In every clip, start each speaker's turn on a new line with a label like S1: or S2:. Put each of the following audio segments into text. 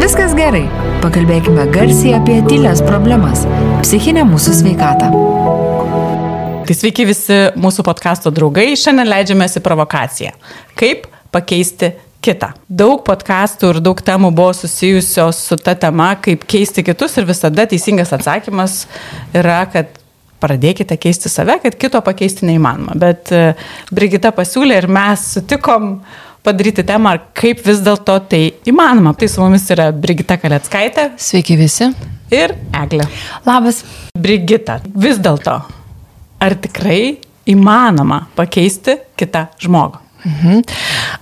S1: viskas gerai. Pakalbėkime garsiai apie tylės problemas - psichinę mūsų sveikatą.
S2: Tai sveiki visi mūsų podkasto draugai, šiandien leidžiamės į provokaciją. Kaip pakeisti kitą. Daug podkastų ir daug temų buvo susijusios su ta tema, kaip keisti kitus ir visada teisingas atsakymas yra, kad pradėkite keisti save, kad kito pakeisti neįmanoma. Bet e, Brigita pasiūlė ir mes sutikom padaryti temą, kaip vis dėlto tai įmanoma. Tai su mumis yra Brigita Kaleckaitė.
S3: Sveiki visi.
S2: Ir Eglė.
S3: Labas.
S2: Brigita, vis dėlto, ar tikrai įmanoma pakeisti kitą žmogų?
S3: Mhm.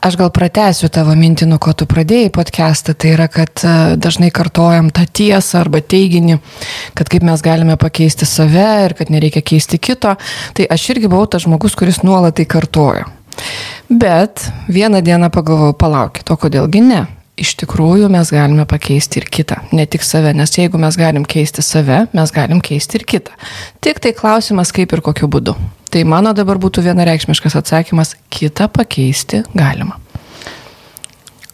S3: Aš gal pratęsiu tavo mintį, nuo ko tu pradėjai podcastą, tai yra, kad e, dažnai kartojam tą tiesą arba teiginį, kad kaip mes galime pakeisti save ir kad nereikia keisti kito. Tai aš irgi buvau tas žmogus, kuris nuolat tai kartojo. Bet vieną dieną pagalvojau, palaukit, o kodėlgi ne? Iš tikrųjų mes galime pakeisti ir kitą, ne tik save, nes jeigu mes galim keisti save, mes galim keisti ir kitą. Tik tai klausimas, kaip ir kokiu būdu. Tai mano dabar būtų vienareikšmiškas atsakymas - kitą pakeisti galima.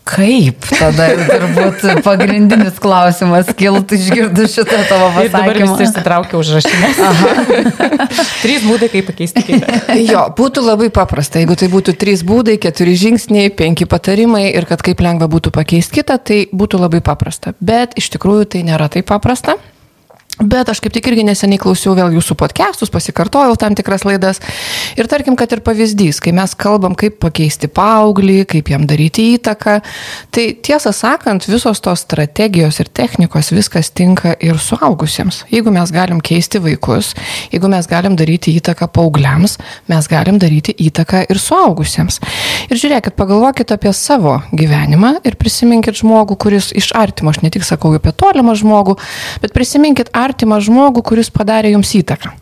S4: Kaip tada turbūt pagrindinis klausimas kiltų išgirdus šitą tavo pasakymą.
S2: Ir dabar visi išsitraukia užrašinės. trys būdai, kaip pakeisti kitą.
S3: Jo, būtų labai paprasta. Jeigu tai būtų trys būdai, keturi žingsniai, penki patarimai ir kad kaip lengva būtų pakeisti kitą, tai būtų labai paprasta. Bet iš tikrųjų tai nėra taip paprasta. Bet aš kaip tik irgi neseniai klausiau vėl jūsų podcastus, pasikartojau tam tikras laidas. Ir tarkim, kad ir pavyzdys, kai mes kalbam, kaip pakeisti paauglį, kaip jam daryti įtaką, tai tiesą sakant, visos tos strategijos ir technikos viskas tinka ir suaugusiems. Jeigu mes galim keisti vaikus, jeigu mes galim daryti įtaką paaugliams, mes galim daryti įtaką ir suaugusiems. Ir žiūrėkit, pagalvokit apie savo gyvenimą ir prisiminkit žmogų, kuris iš artimo, aš ne tik sakau apie tolimą žmogų, bet prisiminkit artimą žmogų, kuris padarė jums įtaką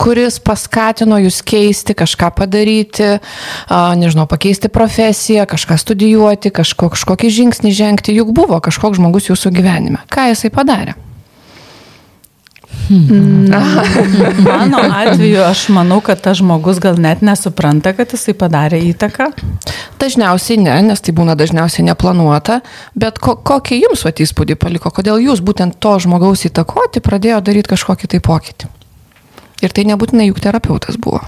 S3: kuris paskatino jūs keisti, kažką padaryti, nežinau, pakeisti profesiją, kažką studijuoti, kažko, kažkokį žingsnį žengti, juk buvo kažkoks žmogus jūsų gyvenime. Ką jisai padarė?
S2: Na, mano atveju aš manau, kad tas žmogus gal net nesupranta, kad jisai padarė įtaką.
S3: Dažniausiai ne, nes tai būna dažniausiai neplanuota, bet ko, kokį jums vat įspūdį paliko, kodėl jūs būtent to žmogaus įtakoti pradėjo daryti kažkokį tai pokytį. Ir tai nebūtinai juk terapeutas buvo.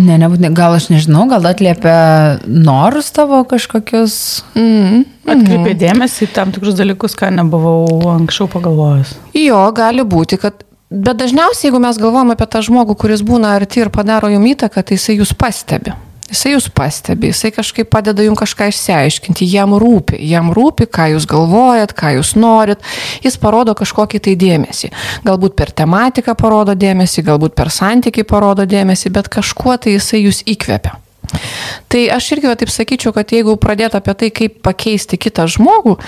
S4: Ne, nebūtinai, gal aš nežinau, gal atliepia norus tavo kažkokius.
S2: Mm, Atkreipė dėmesį į tam tikrus dalykus, ką nebuvau anksčiau pagalvojęs.
S3: Jo, gali būti, kad, bet dažniausiai, jeigu mes galvojame apie tą žmogų, kuris būna arti ir padaro jum įtaką, tai jisai jūs pastebi. Jisai jūs pastebi, jisai kažkaip padeda jums kažką išsiaiškinti, jam rūpi, jam rūpi, ką jūs galvojat, ką jūs norit, jis parodo kažkokį tai dėmesį. Galbūt per tematiką parodo dėmesį, galbūt per santykiai parodo dėmesį, bet kažkuo tai jisai jūs įkvepia. Tai aš irgi va, taip sakyčiau, kad jeigu pradėtų apie tai, kaip pakeisti kitą žmogų,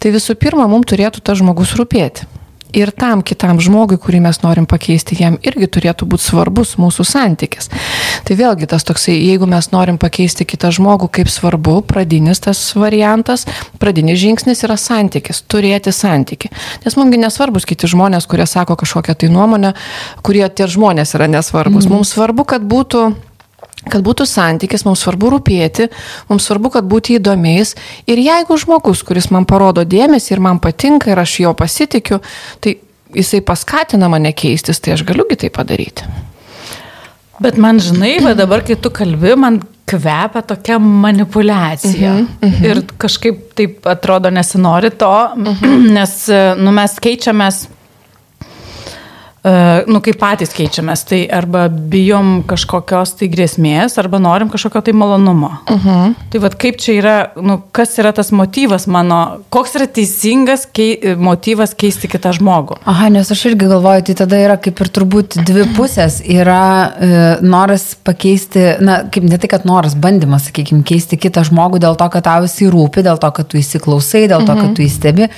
S3: tai visų pirma, mums turėtų tas žmogus rūpėti ir tam kitam žmogui, kurį mes norim pakeisti, jam irgi turėtų būti svarbus mūsų santykis. Tai vėlgi tas toksai, jeigu mes norim pakeisti kitą žmogų, kaip svarbu, pradinis tas variantas, pradinis žingsnis yra santykis, turėti santyki. Nes mumsgi nesvarbus kiti žmonės, kurie sako kažkokią tai nuomonę, kurie tie žmonės yra nesvarbus. Mm. Mums svarbu, kad būtų kad būtų santykis, mums svarbu rūpėti, mums svarbu, kad būti įdomiais. Ir jeigu žmogus, kuris man parodo dėmesį ir man patinka ir aš jo pasitikiu, tai jisai paskatina mane keistis, tai aš galiugi tai padaryti.
S2: Bet man žinai, va dabar, kai tu kalbi, man kvepia tokia manipulacija. Uh -huh, uh -huh. Ir kažkaip taip atrodo nesinori to, uh -huh. nes nu, mes keičiamės nu, kaip patys keičiamės, tai arba bijom kažkokios tai grėsmės, arba norim kažkokio tai malonumo. Uh mhm. -huh. Tai vad kaip čia yra, nu, kas yra tas motyvas mano, koks yra teisingas kei, motyvas keisti kitą žmogų.
S4: Aha, nes aš irgi galvoju, tai tada yra kaip ir turbūt dvi pusės. Yra e, noras pakeisti, na, kaip ne tai, kad noras, bandymas, sakykime, keisti kitą žmogų dėl to, kad tau jisai rūpi, dėl to, kad tu įsiklausai, dėl to, kad mhm. tu įstebi.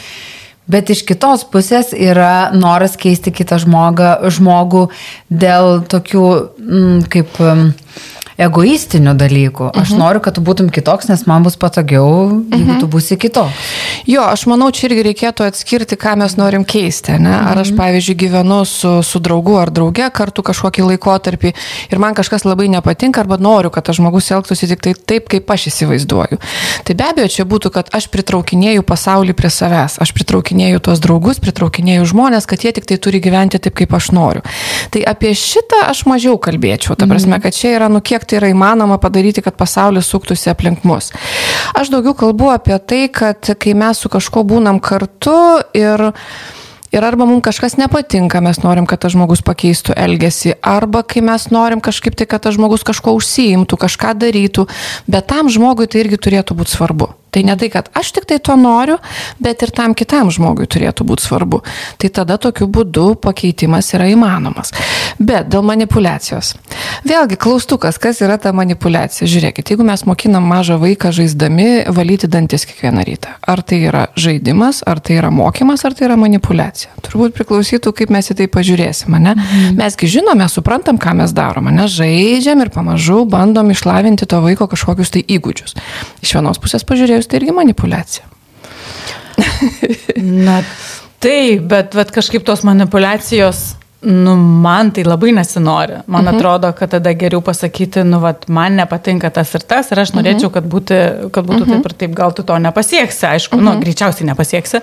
S4: Bet iš kitos pusės yra noras keisti kitą žmogą, žmogų dėl tokių mm, kaip mm, egoistinių dalykų. Aš mhm. noriu, kad tu būtum kitoks, nes man bus patogiau, jeigu mhm. tu būsi kitoks.
S3: Jo, aš manau, čia irgi reikėtų atskirti, ką mes norim keisti. Ne? Ar aš, pavyzdžiui, gyvenu su, su draugu ar drauge kartu kažkokį laikotarpį ir man kažkas labai nepatinka arba noriu, kad tas žmogus elgtųsi tik tai taip, kaip aš įsivaizduoju. Tai be abejo, čia būtų, kad aš pritraukinėjau pasaulį prie savęs, aš pritraukinėjau tuos draugus, pritraukinėjau žmonės, kad jie tik tai turi gyventi taip, kaip aš noriu. Tai apie šitą aš mažiau kalbėčiau. Ta prasme, kad čia yra, nu kiek tai yra įmanoma padaryti, kad pasaulis suktųsi aplink mus. Aš daugiau kalbu apie tai, kad kai mes su kažkuo būnam kartu ir Ir arba mums kažkas nepatinka, mes norim, kad tas žmogus pakeistų elgesį, arba kai mes norim kažkaip tai, kad tas žmogus kažko užsiimtų, kažką darytų, bet tam žmogui tai irgi turėtų būti svarbu. Tai ne tai, kad aš tik tai to noriu, bet ir tam kitam žmogui turėtų būti svarbu. Tai tada tokiu būdu pakeitimas yra įmanomas. Bet dėl manipulacijos. Vėlgi, klaustukas, kas yra ta manipulacija. Žiūrėkit, jeigu mes mokinam mažą vaiką žaisdami valyti dantis kiekvieną rytą, ar tai yra žaidimas, ar tai yra mokymas, ar tai yra manipulacija. Turbūt priklausytų, kaip mes į tai pažiūrėsim, ne? Mhm. Mesgi žinome, suprantam, ką mes darome, ne? Žaidžiam ir pamažu bandom išlavinti to vaiko kažkokius tai įgūdžius. Iš vienos pusės pažiūrėjus, tai irgi manipulacija.
S2: Na taip, bet, bet kažkaip tos manipulacijos, nu, man tai labai nesinori. Man mhm. atrodo, kad tada geriau pasakyti, nu, vat, man nepatinka tas ir tas ir aš norėčiau, kad, būti, kad būtų mhm. taip ir taip, gal tu to nepasieksi, aišku, nu, mhm. nu, greičiausiai nepasieksi.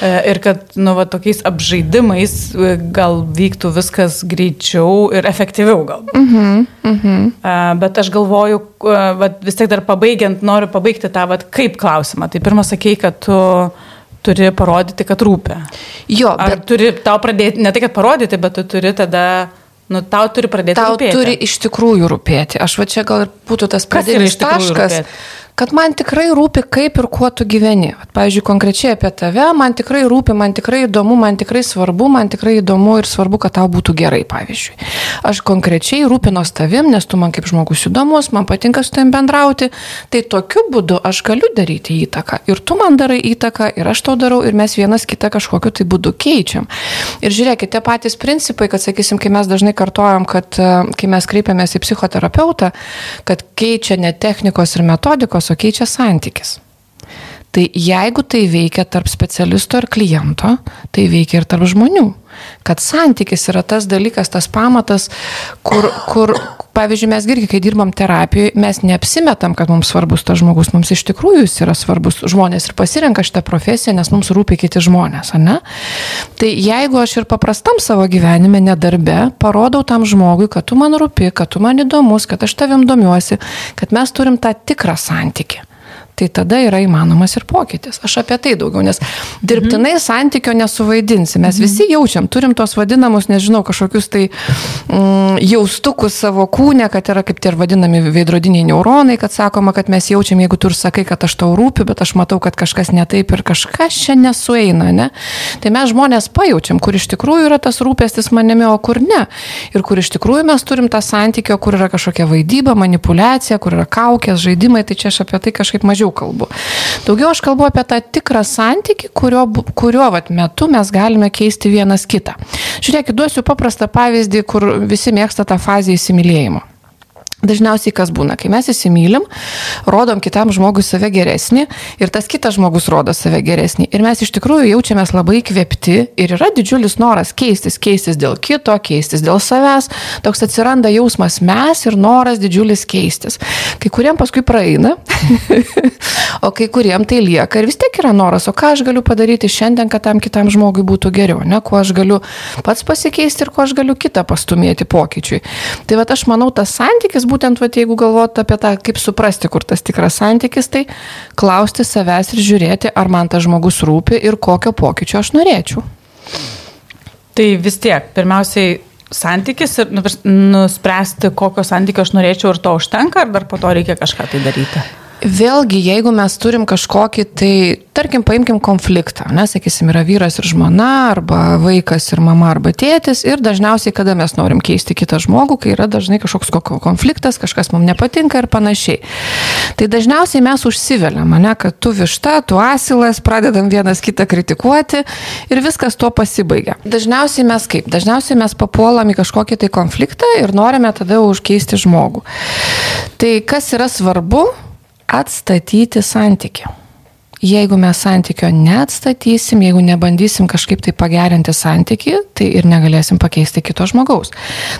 S2: E, ir kad, nu, va, tokiais apžaidimais e, gal vyktų viskas greičiau ir efektyviau gal. Mhm, mhm. E, bet aš galvoju, va, vis tiek dar pabaigiant, noriu pabaigti tą, va, kaip klausimą. Tai pirmą sakei, kad tu turi parodyti, kad rūpi.
S3: Jo,
S2: bet... Ar turi tau pradėti, ne tai, kad parodyti, bet tu turi tada Nu, tau turi pradėti
S3: tau
S2: rūpėti.
S3: Tau turi iš tikrųjų rūpėti. Aš va čia gal ir būtų tas pradinis taškas. Rūpėti? Kad man tikrai rūpi, kaip ir kuo tu gyveni. At, pavyzdžiui, konkrečiai apie tave, man tikrai rūpi, man tikrai įdomu, man tikrai svarbu, man tikrai įdomu ir svarbu, kad tau būtų gerai, pavyzdžiui. Aš konkrečiai rūpinos tavim, nes tu man kaip žmogus įdomus, man patinka su tavim bendrauti, tai tokiu būdu aš galiu daryti įtaką. Ir tu man darai įtaką, ir aš tau darau, ir mes vienas kitą kažkokiu tai būdu keičiam. Ir žiūrėkite, tie patys principai, kad, sakysim, kai mes dažnai kartojam, kad e, kai mes kreipiamės į psichoterapeutą, kad keičia ne technikos ir metodikos, o keičia santykis. Tai jeigu tai veikia tarp specialisto ir kliento, tai veikia ir tarp žmonių. Kad santykis yra tas dalykas, tas pamatas, kur, kur pavyzdžiui, mes irgi, kai dirbam terapijoje, mes neapsimetam, kad mums svarbus tas žmogus, mums iš tikrųjų jis yra svarbus. Žmonės ir pasirenka šitą profesiją, nes mums rūpi kiti žmonės, ne? Tai jeigu aš ir paprastam savo gyvenime, nedarbe, parodau tam žmogui, kad tu man rūpi, kad tu man įdomus, kad aš tavim domiuosi, kad mes turim tą tikrą santykį tai tada yra įmanomas ir pokytis. Aš apie tai daugiau, nes dirbtinai mhm. santykio nesuvaidinsi. Mes mhm. visi jaučiam, turim tos vadinamus, nežinau, kažkokius tai mm, jaustukus savo kūne, kad yra kaip tie ir vadinami veidrodiniai neuronai, kad sakoma, kad mes jaučiam, jeigu tu ir sakai, kad aš tau rūpiu, bet aš matau, kad kažkas netaip ir kažkas čia nesueina, ne? Tai mes žmonės pajaučiam, kur iš tikrųjų yra tas rūpestis manimi, o kur ne. Ir kur iš tikrųjų mes turim tą santykio, kur yra kažkokia vaidyba, manipulacija, kur yra kaukės, žaidimai, tai čia aš apie tai kažkaip mažiau daugiau kalbu. Daugiau aš kalbu apie tą tikrą santyki, kurio, kurio vat, metu mes galime keisti vienas kitą. Žiūrėkit, duosiu paprastą pavyzdį, kur visi mėgsta tą fazę įsimylėjimo. Dažniausiai kas būna, kai mes įsimylim, rodom kitam žmogui save geresnį ir tas kitas žmogus rodo save geresnį. Ir mes iš tikrųjų jaučiamės labai kvepti ir yra didžiulis noras keistis, keistis dėl kito, keistis dėl savęs. Toks atsiranda jausmas mes ir noras didžiulis keistis. Kai kuriem paskui praeina, o kai kuriem tai lieka ir vis tiek yra noras, o ką aš galiu padaryti šiandien, kad tam kitam žmogui būtų geriau, ne, kuo aš galiu pats pasikeisti ir kuo aš galiu kitą pastumėti pokyčiui. Tai va aš manau, tas santykis būtent, vat, jeigu galvot apie tą, kaip suprasti, kur tas tikras santykis, tai klausti savęs ir žiūrėti, ar man tas žmogus rūpi ir kokio pokyčio aš norėčiau.
S2: Tai vis tiek, pirmiausiai santykis ir nuspręsti, kokio santykio aš norėčiau ir to užtenka, ar dar po to reikia kažką tai daryti?
S3: Vėlgi, jeigu mes turim kažkokį, tai tarkim, paimkim konfliktą, nesakysim, yra vyras ir žmona, arba vaikas ir mama, arba tėtis, ir dažniausiai, kada mes norim keisti kitą žmogų, kai yra dažnai kažkoks konfliktas, kažkas mums nepatinka ir panašiai. Tai dažniausiai mes užsiveliam, ne, kad tu višta, tu asilas, pradedam vienas kitą kritikuoti ir viskas tuo pasibaigia. Dažniausiai mes kaip? Dažniausiai mes papuolam į kažkokį tai konfliktą ir norime tada užkeisti žmogų. Tai kas yra svarbu? Atstatyti santyki. Jeigu mes santykio neatstatysim, jeigu nebandysim kažkaip tai pagerinti santyki, tai ir negalėsim pakeisti kito žmogaus.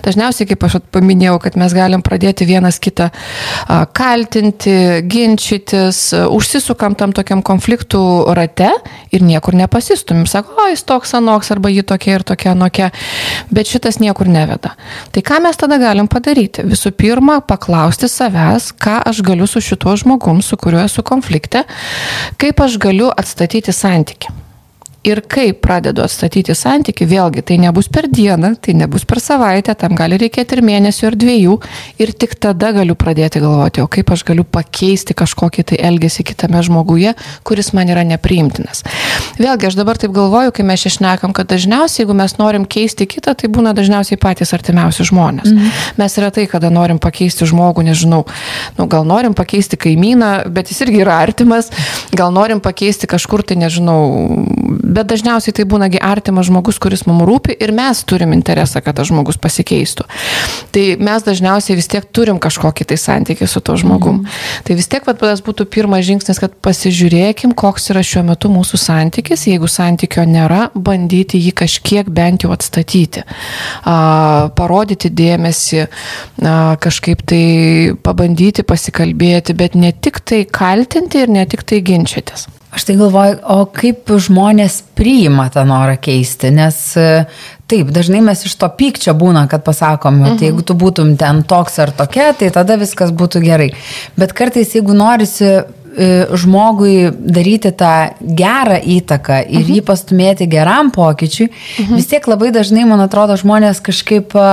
S3: Dažniausiai, kaip aš paminėjau, kad mes galim pradėti vienas kitą kaltinti, ginčytis, užsisukam tam tokiam konfliktų rate ir niekur nepasistumim. Sako, o jis toks anoks arba ji tokia ir tokia anokia, bet šitas niekur neveda. Tai ką mes tada galim padaryti? Visų pirma, paklausti savęs, ką aš galiu su šituo žmogum, su kuriuo esu konflikte, kaip aš galiu atstatyti santyki. Ir kai pradedu atstatyti santyki, vėlgi tai nebus per dieną, tai nebus per savaitę, tam gali reikėti ir mėnesio, ir dviejų. Ir tik tada galiu pradėti galvoti, o kaip aš galiu pakeisti kažkokį tai elgesį kitame žmoguje, kuris man yra nepriimtinas. Vėlgi aš dabar taip galvoju, kai mes išnekam, kad dažniausiai, jeigu mes norim keisti kitą, tai būna dažniausiai patys artimiausi žmonės. Mhm. Mes retai, kada norim pakeisti žmogų, nežinau, nu, gal norim pakeisti kaimyną, bet jis irgi yra artimas, gal norim pakeisti kažkur tai, nežinau, bet dažniausiai tai būnagi artimas žmogus, kuris mums rūpi ir mes turim interesą, kad tas žmogus pasikeistų. Tai mes dažniausiai vis tiek turim kažkokį tai santykį su to žmogum. Mm. Tai vis tiek tas būtų pirmas žingsnis, kad pasižiūrėkim, koks yra šiuo metu mūsų santykis. Jeigu santykio nėra, bandyti jį kažkiek bent jau atstatyti. A, parodyti dėmesį, a, kažkaip tai pabandyti pasikalbėti, bet ne tik tai kaltinti ir ne tik tai ginčytis.
S4: Aš tai galvoju, o kaip žmonės priima tą norą keisti, nes e, taip, dažnai mes iš to pykčio būna, kad pasakom, mhm. tai jeigu tu būtum ten toks ar tokia, tai tada viskas būtų gerai. Bet kartais, jeigu norisi e, žmogui daryti tą gerą įtaką ir mhm. jį pastumėti geram pokyčiui, mhm. vis tiek labai dažnai, man atrodo, žmonės kažkaip e,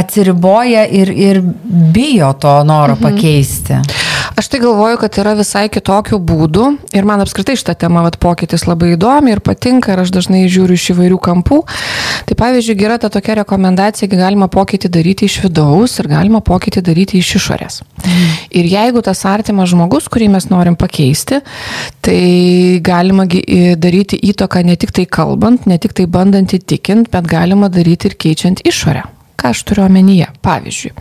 S4: atsiriboja ir, ir bijo to noro mhm. pakeisti.
S3: Aš tai galvoju, kad yra visai kitokių būdų ir man apskritai šitą temą vat, pokytis labai įdomi ir patinka ir aš dažnai žiūriu iš įvairių kampų. Tai pavyzdžiui, yra ta tokia rekomendacija, kad galima pokytį daryti iš vidaus ir galima pokytį daryti iš išorės. Mm. Ir jeigu tas artimas žmogus, kurį mes norim pakeisti, tai galima daryti įtoką ne tik tai kalbant, ne tik tai bandant įtikint, bet galima daryti ir keičiant išorę. Ką aš turiu omenyje? Pavyzdžiui,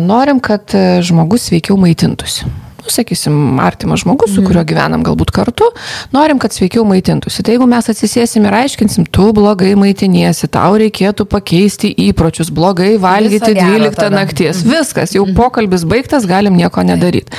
S3: norim, kad e, žmogus sveikiau maitintųsi nu, sakysim, artimas žmogus, su mhm. kuriuo gyvenam galbūt kartu, norim, kad sveikiau maitintųsi. Tai jeigu mes atsisėsim ir aiškinsim, tu blogai maitiniesi, tau reikėtų pakeisti įpročius, blogai valgyti 12 nakties, mhm. viskas, jau mhm. pokalbis baigtas, galim nieko nedaryti.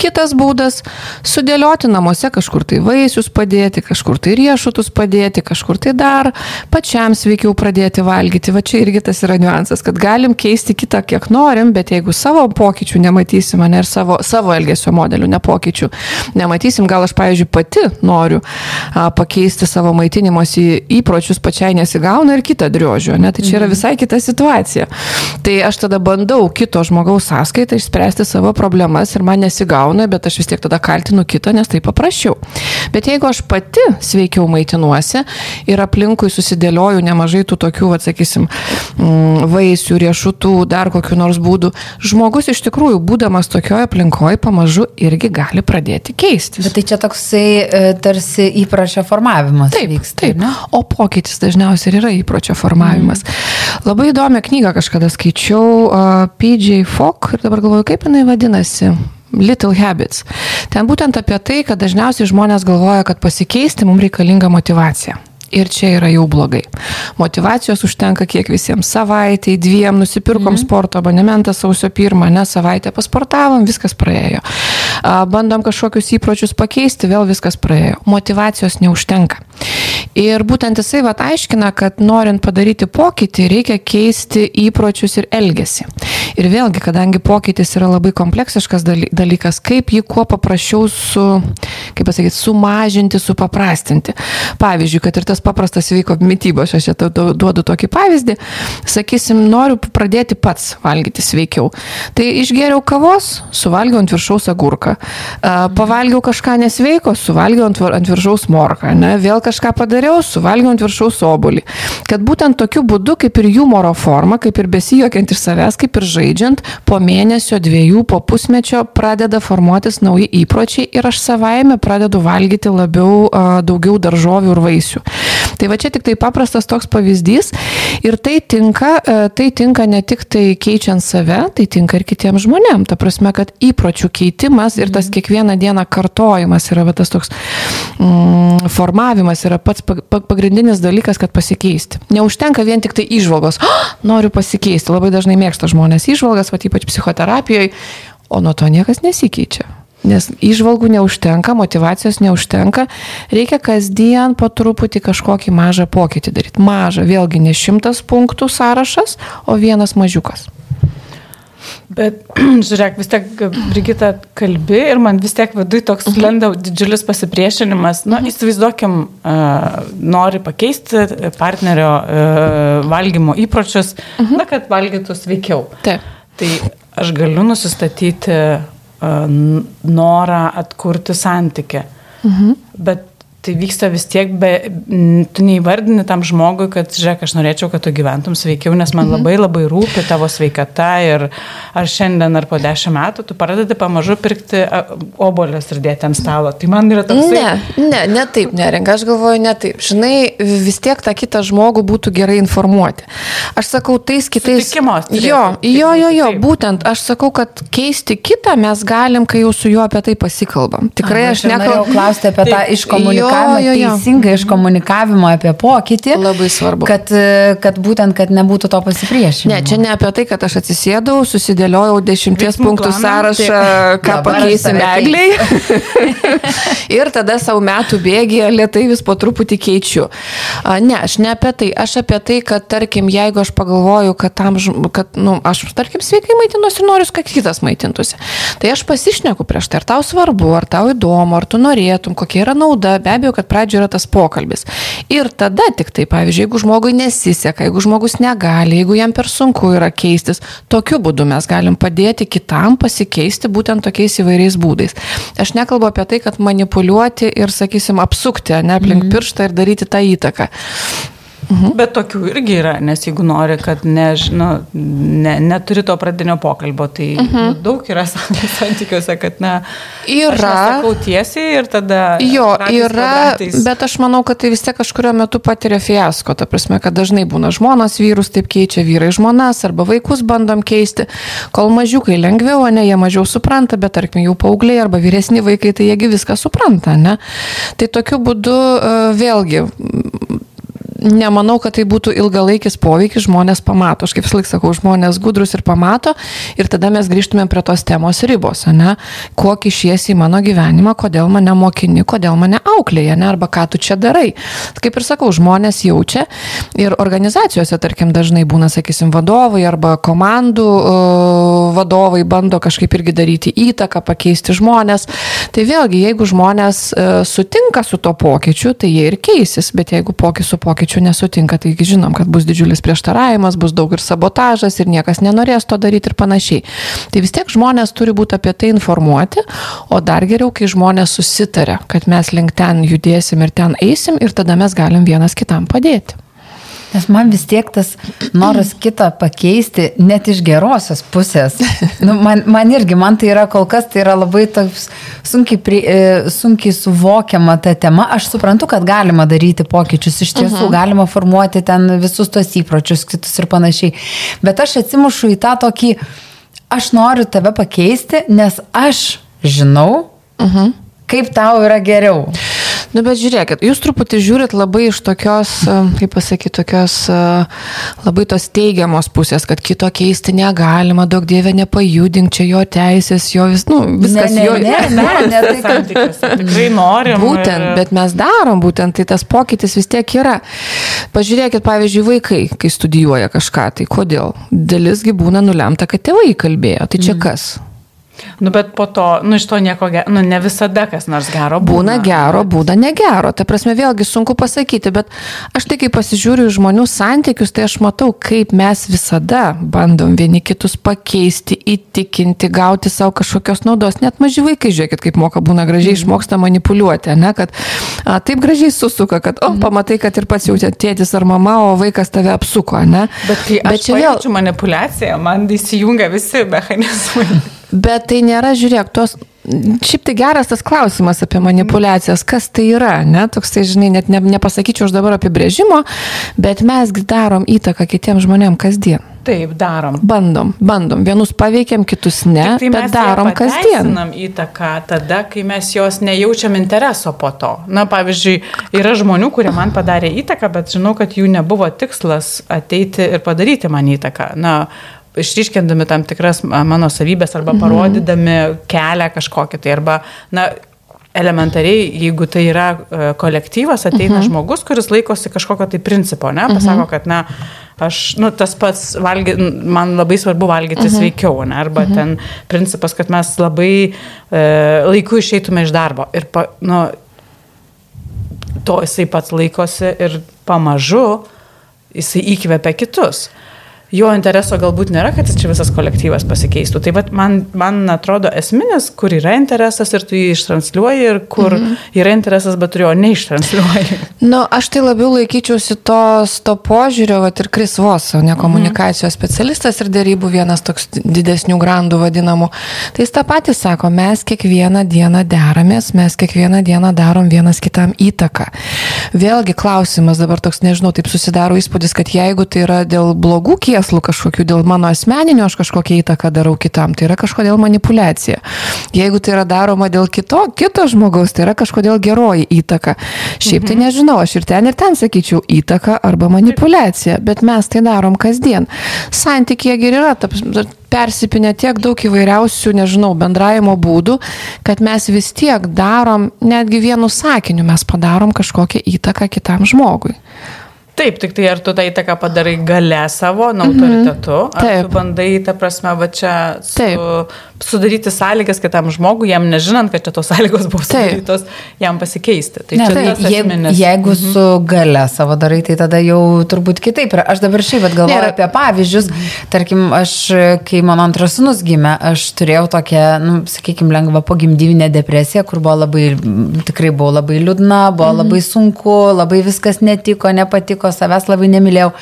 S3: Kitas būdas - sudėlioti namuose kažkur tai vaisius padėti, kažkur tai riešutus padėti, kažkur tai dar pačiam sveikiau pradėti valgyti. Va čia irgi tas yra niuansas, kad galim keisti kitą kiek norim, bet jeigu savo pokyčių nematysim, ne ir savo, savo elgesio modelių nepokyčių nematysim, gal aš, pavyzdžiui, pati noriu a, pakeisti savo maitinimosi įpročius, pačiai nesigauna ir kitą driožiu, ne? tai čia yra mhm. visai kita situacija. Tai aš tada bandau kito žmogaus sąskaitą išspręsti savo problemas ir man nesigauna gauna, bet aš vis tiek tada kaltinu kitą, nes tai paprasčiau. Bet jeigu aš pati sveikiau maitinuosi ir aplinkui susidėlioju nemažai tų tokių, atsakysim, mm, vaisių, riešutų, dar kokiu nors būdu, žmogus iš tikrųjų, būdamas tokioje aplinkoje, pamažu irgi gali pradėti keistis.
S4: Bet tai čia toksai e, tarsi įpročio formavimas.
S3: Taip, vyksta, taip. Ne? O pokytis dažniausiai ir yra įpročio formavimas. Mm. Labai įdomią knygą kažkada skaičiau, uh, PJ Fok, ir dabar galvoju, kaip jinai vadinasi. Little Habits. Ten būtent apie tai, kad dažniausiai žmonės galvoja, kad pasikeisti mums reikalinga motivacija. Ir čia yra jau blogai. Motivacijos užtenka kiek visiems savaitai, dviem, nusipirkom mm. sporto abonementą sausio pirmą, ne savaitę pasportavom, viskas praėjo. Bandom kažkokius įpročius pakeisti, vėl viskas praėjo. Motivacijos neužtenka. Ir būtent jisai vat aiškina, kad norint padaryti pokytį, reikia keisti įpročius ir elgesį. Ir vėlgi, kadangi pokytis yra labai kompleksiškas dalykas, kaip jį kuo paprasčiau su, kaip pasakyti, sumažinti, supaprastinti. Pavyzdžiui, kad ir tas paprastas veiko mytybos, aš čia duodu tokį pavyzdį, sakysim, noriu pradėti pats valgyti sveikiau. Tai išgeriau kavos, suvalgiau ant viršaus agurką, pavalgiau kažką nesveiko, suvalgiau ant viršaus morką, ne? vėl kažką padariau, suvalgiau ant viršaus obolį. Kad būtent tokiu būdu, kaip ir humoro forma, kaip ir besijokiant iš savęs, kaip ir žaidžiant, po mėnesio, dviejų, po pusmečio pradeda formuotis nauji įpročiai ir aš savaime pradedu valgyti labiau, daugiau daržovių ir vaisių. Tai va čia tik tai paprastas toks pavyzdys ir tai tinka, e, tai tinka ne tik tai keičiant save, tai tinka ir kitiems žmonėms. Ta prasme, kad įpročių keitimas ir tas kiekvieną dieną kartojimas yra va, tas toks mm, formavimas yra pats pag- pag- pagrindinis dalykas, kad pasikeisti. Neužtenka vien tik tai išvalgos. "Ah, Noriu pasikeisti. Labai dažnai mėgsta žmonės išvalgas, va ypač psichoterapijoje, o nuo to niekas nesikeičia. Nes išvalgų neužtenka, motivacijos neužtenka, reikia kasdien po truputį kažkokį mažą pokytį daryti. Mažą, vėlgi ne šimtas punktų sąrašas, o vienas mažiukas.
S2: Bet žiūrėk, vis tiek Brigita kalbi ir man vis tiek viduje toks
S3: Mhm.
S2: lenda didžiulis pasipriešinimas. Na, įsivaizduokim, uh, nori pakeisti partnerio uh, valgymo įpročius,
S3: Mhm.
S2: na, kad valgytų sveikiau.
S3: Taip.
S2: Tai aš galiu nusistatyti uh, norą atkurti santykį.
S3: Mhm.
S2: Bet tai vyksta vis tiek, be, tu neįvardini tam žmogui, kad, žiūrėk, aš norėčiau, kad tu gyventum sveikiau, nes man labai labai rūpi tavo sveikata ir ar šiandien ar po dešimt metų tu pradedi pamažu pirkti obolės ir dėti ant stalo. Tai man yra toks...
S3: Ne, ne, ne taip, neringa, aš galvoju, ne taip. Žinai, vis tiek tą kitą žmogų būtų gerai informuoti. Aš sakau, tais kitais.
S2: Sutikimo turėtų
S3: Jo, jo, jo, jo,
S2: taip.
S3: būtent. Aš sakau, kad keisti kitą mes galim, kai jau su juo apie tai pasikalbam. Tikrai
S4: Aha,
S3: aš nekalbu.
S4: klausti apie tą
S2: Taip.
S4: Iškomunikavimą,
S3: Jo, jo, jo.
S4: teisingą iškomunikavimą apie pokytį.
S3: Labai svarbu.
S4: Kad, e, kad būtent, kad nebūtų to pasipriešinimo.
S3: Ne, čia ne apie tai, kad aš atsisėdau, susidėliojau dešimties
S2: Veiksmų
S3: punktų
S2: planą.
S3: sąrašą, ką
S4: Dabar aš
S3: pakeisim
S4: tave
S3: egliai. ir tada savo metų bėgėje lietai vis po truputį keičiu. A, Ne, aš ne apie tai. Aš apie tai, kad tarkim, jeigu aš pagalvoju, kad, tam, kad nu, aš, tarkim, sveikai maitinuosi ir noriu, kad kitas maitintųsi, tai aš pasišneku prieš tai, ar tau svarbu, ar tau įdomu, ar tu norėtum, kokia yra nauda. Be abejo, kad pradžioje yra tas pokalbis. Ir tada tik tai, pavyzdžiui, jeigu žmogui nesiseka, jeigu žmogus negali, jeigu jam per sunku yra keistis, tokiu būdu mes galim padėti kitam pasikeisti būtent tokiais įvairiais būdais. Aš nekalbu apie tai, kad manipuliuoti ir, sakysim, apsukti, ne aplink mm. pirštą ir daryti tą įtaką.
S2: Bet tokių irgi yra, nes jeigu nori, kad ne, nu, ne, neturi to pradinio pokalbio, tai -huh. nu, daug yra santykiuose, kad na,
S3: Yra.
S2: Sakau tiesiai ir tada...
S3: Jo, yra, bet aš manau, kad tai vis tiek kažkurio metu patiria fiasko. Ta prasme, kad dažnai būna žmonos vyrus taip keičia, vyrai žmonas arba vaikus bandom keisti. Kol mažiukai lengviau, o ne, jie mažiau supranta, bet tarkim jau paaugliai arba vyresni vaikai, tai jiegi viską supranta, ne? Tai tokiu būdu e, vėlgi nemanau, kad tai būtų ilgalaikis poveikis, žmonės pamato. Aš kaip vis laik sakau, žmonės gudrus ir pamato ir tada mes grįžtume prie tos temos ribos, ne? Kuo kišiesi į mano gyvenimą, kodėl mane mokini, kodėl mane auklėja, ne? Arba ką tu čia darai. Kaip ir sakau, žmonės jaučia ir organizacijose, tarkim, dažnai būna, sakysim, vadovai arba komandų vadovai bando kažkaip irgi daryti įtaką, pakeisti žmonės. Tai vėlgi, jeigu žmonės uh, sutinka su to pokyčiu, tai jie ir keisis, bet jeigu pokyčių su pokyčiu nesutinka, tai žinom, kad bus didžiulis prieštaravimas, bus daug ir sabotažas ir niekas nenorės to daryti ir panašiai. Tai vis tiek žmonės turi būti apie tai informuoti, o dar geriau, kai žmonės susitarė, kad mes link ten judėsim ir ten eisim ir tada mes galim vienas kitam padėti.
S4: Nes man vis tiek tas noras kitą pakeisti, net iš gerosios pusės. Nu, man, man irgi, man tai yra kol kas, tai yra labai toks sunkiai, pri, e, sunkiai suvokiama ta tema. Aš suprantu, kad galima daryti pokyčius, iš tiesų uh -huh. galima formuoti ten visus tos įpročius, kitus ir panašiai. Bet aš atsimušu į tą tokį, aš noriu tave pakeisti, nes aš žinau, uh -huh. kaip tau yra geriau.
S3: Nu, bet žiūrėkit, jūs truputį žiūrit labai iš tokios, e, kaip pasakyti, tokios e, labai tos teigiamos pusės, kad kito keisti negalima, daug dievė nepajudink, čia jo teisės, jo vis, nu, viskas
S4: ne,
S3: jo.
S4: ne, ne, ne, tai kad
S2: santykiuose. Tikrai norim.
S3: Būtent,
S2: ir-
S3: bet mes darom būtent, tai tas pokytis vis tiek yra. Pažiūrėkit, pavyzdžiui, vaikai, kai studijuoja kažką, tai kodėl? Dalisgi būna nulemta, kad tėvai kalbėjo. Tai čia kas?
S2: Nu, bet po to, nu, iš to nieko nu, ne visada kas nors gero būna.
S3: Būna gero, būna negero. Tai prasme, vėlgi sunku pasakyti, bet aš tai, kai pasižiūriu žmonių santykius, tai aš matau, kaip mes visada bandom vieni kitus pakeisti, įtikinti, gauti savo kažkokios naudos. Net maži vaikai, žiūrėkit, kaip moka būna gražiai išmoksta manipuliuoti, ne, kad a, taip gražiai susuka, kad, o, pamatai, kad ir pats jautė tėtis ar mama, o vaikas tave apsuko, ne.
S2: Bet kai aš
S3: čia vėl,
S2: pajaučiu manipulaciją, man įsijungia visi mechanizmai.
S3: Bet tai nėra, žiūrėk, tos... Šiaip tai geras tas klausimas apie manipulacijas, kas tai yra, ne? Toks tai, žinai, net ne, nepasakyčiau aš dabar apibrėžimo, bet mes darom įtaką kitiems žmonėms kasdien.
S2: Taip, darom.
S3: Bandom, bandom. Vienus paveikiam, kitus ne,
S2: Tik tai
S3: bet
S2: mes
S3: darom kasdien.
S2: pateisinam įtaką tada, kai mes jos nejaučiam intereso po to. Na, pavyzdžiui, yra žmonių, kurie man padarė įtaką, bet žinau, kad jų nebuvo tikslas ateiti ir padaryti man įtaką. Na, išryškindami tam tikras mano savybės arba parodydami kelią kažkokį tai arba, na, elementariai, jeigu tai yra e, kolektyvas, ateina žmogus, kuris laikosi kažkokio tai principo, ne, pasako, kad, na, aš, nu, tas pats, valgy, man labai svarbu valgyti sveikiau, ne, arba ten principas, kad mes labai e, laiku išeitume iš darbo. Ir, pa, nu, to jisai pats laikosi ir pamažu jisai įkvepia kitus. Jo intereso galbūt nėra, kad čia visas kolektyvas pasikeistų. Tai vat man, man atrodo esminis, kur yra interesas ir tu jį ištransliuoji ir kur mhm. yra interesas, bet tu jo neištransliuoji.
S3: Nu, aš tai labiau laikyčiausi tos, to požiūrio, va ir Kris Vos, ne komunikacijos specialistas ir dėrybų vienas toks didesnių grandų vadinamų. Tai jis tą patį sako, mes kiekvieną dieną deramės, mes kiekvieną dieną darom vienas kitam įtaką. Vėlgi klausimas dabar toks, nežinau, taip susidaro įspūdis, kad jeigu tai yra dėl blogų kieslų kažkokių, dėl mano asmeninio aš kažkokią įtaką darau kitam, tai yra kažkodėl manipulacija. Jeigu tai yra daroma dėl kito, kito žmogaus, tai yra kažkodėl geroji įtaka. Šiaip tai nežinau, aš ir ten ir ten sakyčiau įtaka arba manipulacija, bet mes tai darom kasdien. Santykė ir yra, persipinę tiek daug įvairiausių, nežinau, bendravimo būdų, kad mes vis tiek darom, netgi vienu sakiniu mes padarom kažkokią įtaką kitam žmogui.
S2: Taip, tik tai ar tu tą įtaką padarai gale savo, na, autoritetu, ar
S3: Taip.
S2: tu bandai, ta prasme, va čia su,
S3: Taip.
S2: Sudaryti sąlygas kitam žmogui, jam nežinant, kad čia tos sąlygos buvo
S3: Taip.
S2: sudarytos, jam pasikeisti. Tai
S4: Ne,
S2: čia
S4: tai, jeigu, jeigu su gale savo darai, tai tada jau turbūt kitaip. Aš dabar šiaip galvoju
S3: Nėra-
S4: apie pavyzdžius. Tarkim, aš, kai mano antras sunus gimė, aš turėjau tokią, nu, sakykime, lengvą pogimdyvinę depresiją, kur buvo labai, tikrai buvo labai liūdna, buvo labai sunku, labai viskas netiko, nepatiko, savęs labai nemylėjau.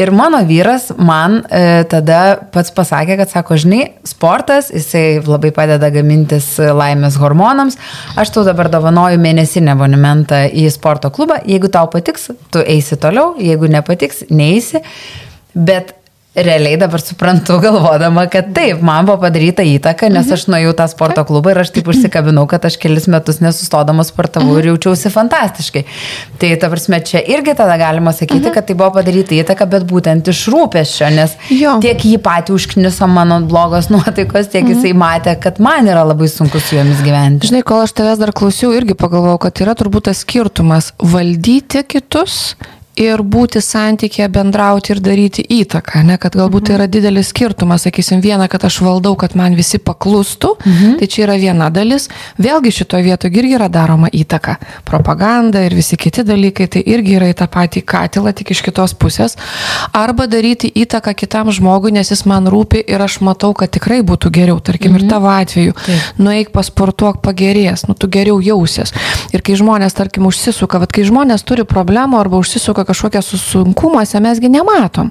S4: Ir mano vyras man e, tada pats pasakė, kad sako, žinai, sportas, jisai labai padeda gamintis laimės hormonams. Aš tau dabar dovanoju mėnesinę abonementą į sporto klubą. Jeigu tau patiks, tu eisi toliau, jeigu nepatiks, neisi. Bet realiai dabar suprantu, galvodama, kad taip, man buvo padaryta įtaka, nes aš nuėjau tą sporto klubą ir aš taip užsikabinau, kad aš kelis metus nesustodama sportavau ir jaučiausi fantastiškai. Tai ta prasme, čia irgi tada galima sakyti, kad tai buvo padaryta įtaka, bet būtent iš rūpeščio, nes
S3: Jo.
S4: tiek jį patį užkniso mano blogos nuotaikos, tiek jisai matė, kad man yra labai sunku su jomis gyventi.
S3: Žinai, kol aš tavęs dar klausiau, irgi pagalvojau, kad yra turbūt tas skirtumas valdyti kitus ir būti santykėje, bendrauti ir daryti įtaką, ne, kad galbūt tai yra didelis skirtumas, sakysim, viena, kad aš valdau, kad man visi paklustų, mhm. tai čia yra viena dalis, vėlgi šitoje vietoje irgi yra daroma įtaka, propaganda ir visi kiti dalykai, tai irgi yra į tą patį katilą, tik iš kitos pusės, arba daryti įtaką kitam žmogui, nes jis man rūpi ir aš matau, kad tikrai būtų geriau, tarkim, mhm. ir tavo atveju, nueik pasportuok pagerės, nu tu geriau jausies. Ir kai žmonės, tarkim, užsisuka, bet kai žmonės turi problemų arba užsisuka kažkokia susunkumuose, mesgi nematom.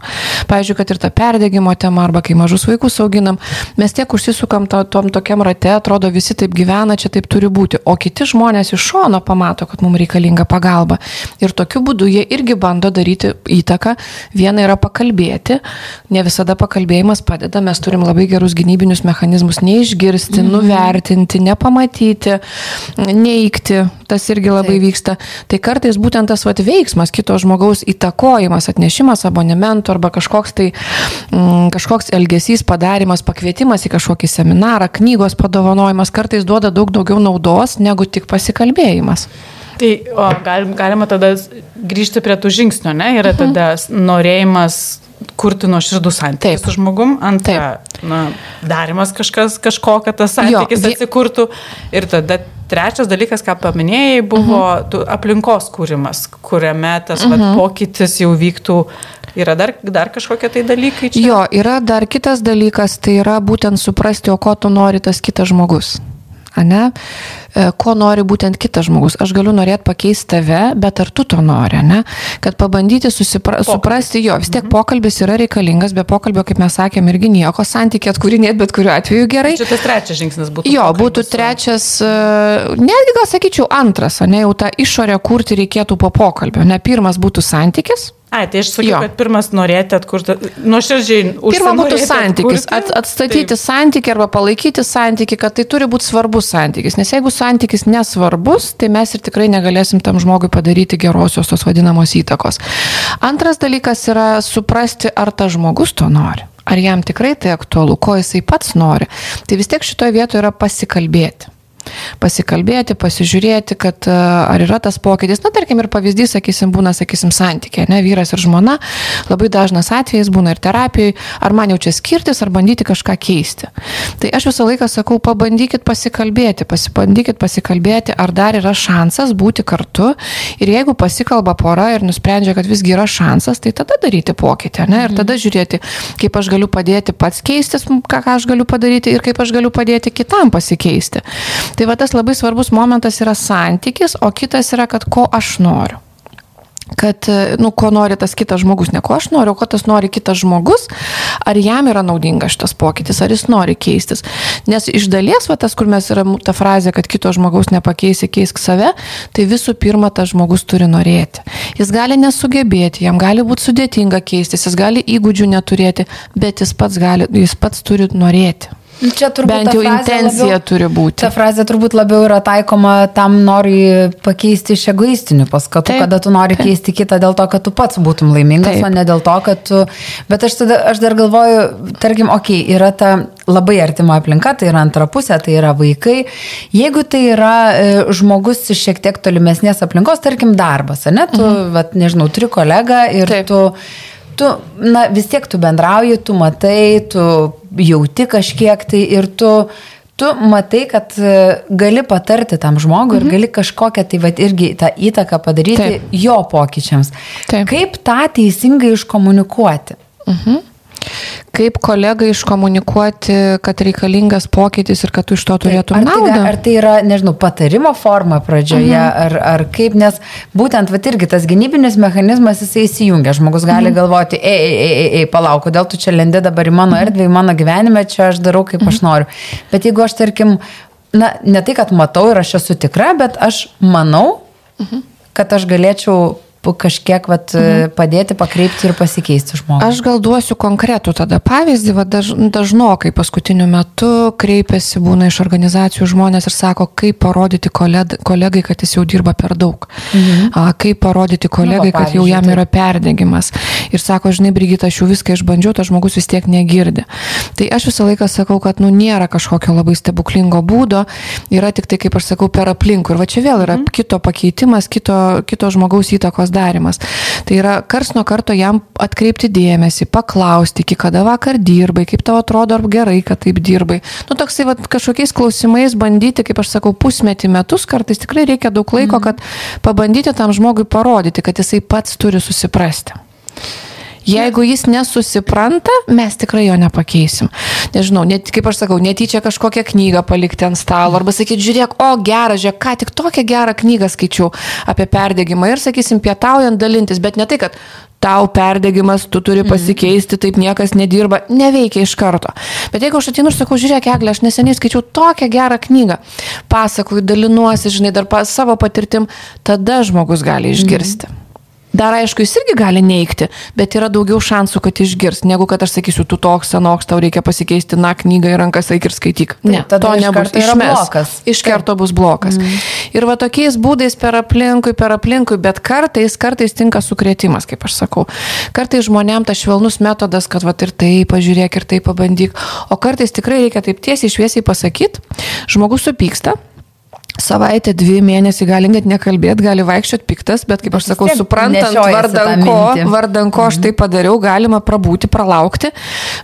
S3: Pavyzdžiui, kad ir ta perdėgymo tema, arba kai mažus vaikus auginam, mes tiek užsisukam to, tom tokiam rate, atrodo visi taip gyvena, čia taip turi būti, o kiti žmonės iš šono pamato, kad mums reikalinga pagalba. Ir tokiu būdu jie irgi bando daryti įtaką. Viena yra pakalbėti, ne visada pakalbėjimas padeda, mes turim labai gerus gynybinius mechanizmus neišgirsti, mm. nuvertinti, nepamatyti, neikti, tas irgi labai Taip. vyksta. Tai kartais būtent tas vat, veiksmas, kito žmogaus įtakojimas, atnešimas abonementų arba kažkoks tai mm, kažkoks elgesys, padarimas, pakvietimas į kažkokį seminarą, knygos padovanojimas kartais duoda daug daugiau naudos negu tik pasikalbėjimas.
S2: Tai o, galim, galima tada grįžti prie tų žingsnių, ne? Yra tada norėjimas kurti nuoširdų santykį
S3: Taip.
S2: su žmogum, antra, na, darimas kažkas, kažko, kad tas santykis
S3: Jo, vi-
S2: atsikurtų. Ir tada trečias dalykas, ką paminėjai, buvo uh -huh. aplinkos kūrimas, kuriame tas uh -huh. vat, pokytis jau vyktų. Yra dar, dar kažkokie tai dalykai čia?
S3: Jo, yra dar kitas dalykas, tai yra būtent suprasti, o ko tu nori tas kitas žmogus. Ane, e, ko nori būtent kitas žmogus. Aš galiu norėti pakeisti tave, bet ar tu to nori, ne? Kad pabandyti susipra, suprasti jo, vis tiek pokalbis yra reikalingas, be pokalbio, kaip mes sakėm, irgi nieko santykį atkūrinėti, bet kuriuo atveju gerai.
S2: Šitas trečias žingsnis būtų.
S3: Jo, būtų trečias, e, netgi gal sakyčiau antras, o ne jau tą išorę kurti reikėtų po pokalbio. Ne pirmas būtų santykis.
S2: Ai, tai aš sakiau,
S3: Jo.
S2: kad pirmas norėti atkurti, nuoširdžiai užsinorėti.
S3: Pirma būtų santykis,
S2: atkurti.
S3: at, atstatyti
S2: Taip.
S3: santykį arba palaikyti santykį, kad tai turi būti svarbus santykis. Nes jeigu santykis nesvarbus, tai mes ir tikrai negalėsim tam žmogui padaryti gerosios tos vadinamos įtakos. Antras dalykas yra suprasti, ar tas žmogus to nori. Ar jam tikrai tai aktualu, ko jisai pats nori. Tai vis tiek šitoje vietoje yra pasikalbėti. Pasikalbėti, pasižiūrėti, kad e, ar yra tas pokytis. Na, tarkim, ir pavyzdys, sakysim, būna, sakysim, santykiai, ne, vyras ir žmona. Labai dažnas atvejis būna ir terapijoje, ar man jau čia skirtis, ar bandyti kažką keisti. Tai aš visą laiką sakau, pabandykit pasikalbėti, pasibandykit pasikalbėti, ar dar yra šansas būti kartu. Ir jeigu pasikalba pora ir nusprendžia, kad visgi yra šansas, tai tada daryti pokytį, ne, ir tada žiūrėti, kaip aš galiu padėti pats keistis, ką aš galiu padaryti ir kaip aš galiu padėti kitam pasikeisti. Tai va tas labai svarbus momentas yra santykis, o kitas yra, kad ko aš noriu kad, e, nu, ko nori tas kitas žmogus, ne ko aš noriu, ko tas nori kitas žmogus, ar jam yra naudingas šitas pokytis, ar jis nori keistis. Nes iš dalies, va tas, kur mes yra ta frazė, kad kito žmogaus nepakeisi, keisk save, tai visų pirma, tas žmogus turi norėti. Jis gali nesugebėti, jam gali būti sudėtinga keistis, jis gali įgūdžių neturėti, bet jis pats, gali, jis pats turi norėti.
S4: Nu, Čia turbūt
S3: Bent jau intencija
S4: labiau-
S3: turi būti.
S4: Ta frazė turbūt labiau yra taikoma tam nori pakeisti iš egoistinių paskatų,
S3: Taip,
S4: kada tu nori
S3: taip.
S4: keisti kitą dėl to, kad tu pats būtum laimingas,
S3: Taip.
S4: o ne dėl to, kad tu... Bet aš, tada, aš dar galvoju, tarkim, okei, okay, yra ta labai artima aplinka, tai yra antra pusė, tai yra vaikai. Jeigu tai yra e, žmogus iš šiek tiek tolimesnės aplinkos, tarkim, darbas, ne? Tu, mhm. vat, nežinau, turi kolegą ir
S3: Taip.
S4: tu tu, na, vis tiek tu bendrauji, tu matai, tu jauti kažkiek tai ir tu, tu matai, kad e, gali patarti tam žmogui mhm. ir gali kažkokią tai va irgi tą įtaką padaryti
S3: Taip.
S4: Jo pokyčiams.
S3: Taip.
S4: Kaip tą teisingai iškomunikuoti?
S3: Kaip kolegai iškomunikuoti, kad reikalingas pokytis ir kad tu iš to turėtum
S4: tai,
S3: naudą?
S4: ga- ar tai yra, nežinau, patarimo forma pradžioje, mhm. ar, ar kaip, nes būtent, va irgi tas gynybinis mechanizmas jisai įsijungia. Žmogus gali mhm. galvoti, ei, ei, ei, ei, ei, palauk, kodėl tu čia lendi dabar į mano erdvę, į mano gyvenimą, čia aš darau, kaip mhm. aš noriu. Bet jeigu aš, tarkim, na, ne tai, kad matau ir aš esu tikra, bet aš manau, mhm. kad aš galėčiau kažkiek vat, mhm. padėti, pakreipti ir pasikeisti žmogų.
S3: Aš gal duosiu konkretų tada pavyzdį, va daž, dažnokai paskutiniu metu kreipiasi būna iš organizacijų žmonės ir sako, kaip parodyti koled, kolegai, kad jis jau dirba per daug. Mhm. A, kaip parodyti kolegai,
S4: Nu, va,
S3: kad jau jam yra perdegimas. Ir sako, žinai, Brigita, aš jau viską išbandžiau, tas žmogus vis tiek negirdi. Tai aš visą laiką sakau, kad nu nėra kažkokio labai stebuklingo būdo, yra tik tai, kaip aš sakau, per aplinkų. Ir va čia vėl yra mhm. kito pakeitimas, kito, kito žmogaus įtakos darimas. Tai yra kars nuo karto jam atkreipti dėmesį, paklausti, iki kada vakar dirbai, kaip tau atrodo, ar gerai, kad taip dirbai. Nu, toksai va, kažkokiais klausimais bandyti, kaip aš sakau, pusmetį metus, kartais tikrai reikia daug laiko, kad pabandyti tam žmogui parodyti, kad jisai pats turi susiprasti. Jeigu jis nesusipranta, mes tikrai jo nepakeisim. Nežinau, net, kaip aš sakau, netyčia kažkokią knygą palikti ant stalo arba sakyti, žiūrėk, o gerą, žiūrėk, ką tik tokią gerą knygą skaičiau apie perdėgymą ir, sakysim, pietaujant dalintis, bet ne tai, kad tau perdegimas, tu turi pasikeisti, taip niekas nedirba, neveikia iš karto. Bet jeigu aš atinu ir sakau, žiūrėk, Eglė, aš neseniai skaičiau tokią gerą knygą, pasakoju, dalinuosi, žinai, dar pas savo patirtim, tada žmogus gali išgirsti. Mhm. Dar aišku, jis irgi gali neikti, bet yra daugiau šansų, kad išgirs, negu kad aš sakysiu, tu toks senoks, tau reikia pasikeisti na knygą į rankas, eik ir skaityk. Ne,
S4: tada
S3: to
S4: iš
S3: nebus. Išmes.
S4: blokas.
S3: Iš karto bus blokas. Mm. Ir va tokiais būdais per aplinkui, per aplinkui, bet kartais, kartais tinka sukrėtimas, kaip aš sakau. Kartais žmonėm tas švelnus metodas, kad va ir tai pažiūrėk, ir tai pabandyk. O kartais tikrai reikia taip tiesiai šviesiai pasakyti, žmogus supyksta. Savaitę, dvi mėnesį gali net nekalbėti, gali vaikščioti piktas, bet kaip aš sakau, suprantant, vardan ko, vardan ko aš tai padariau, galima prabūti, pralaukti,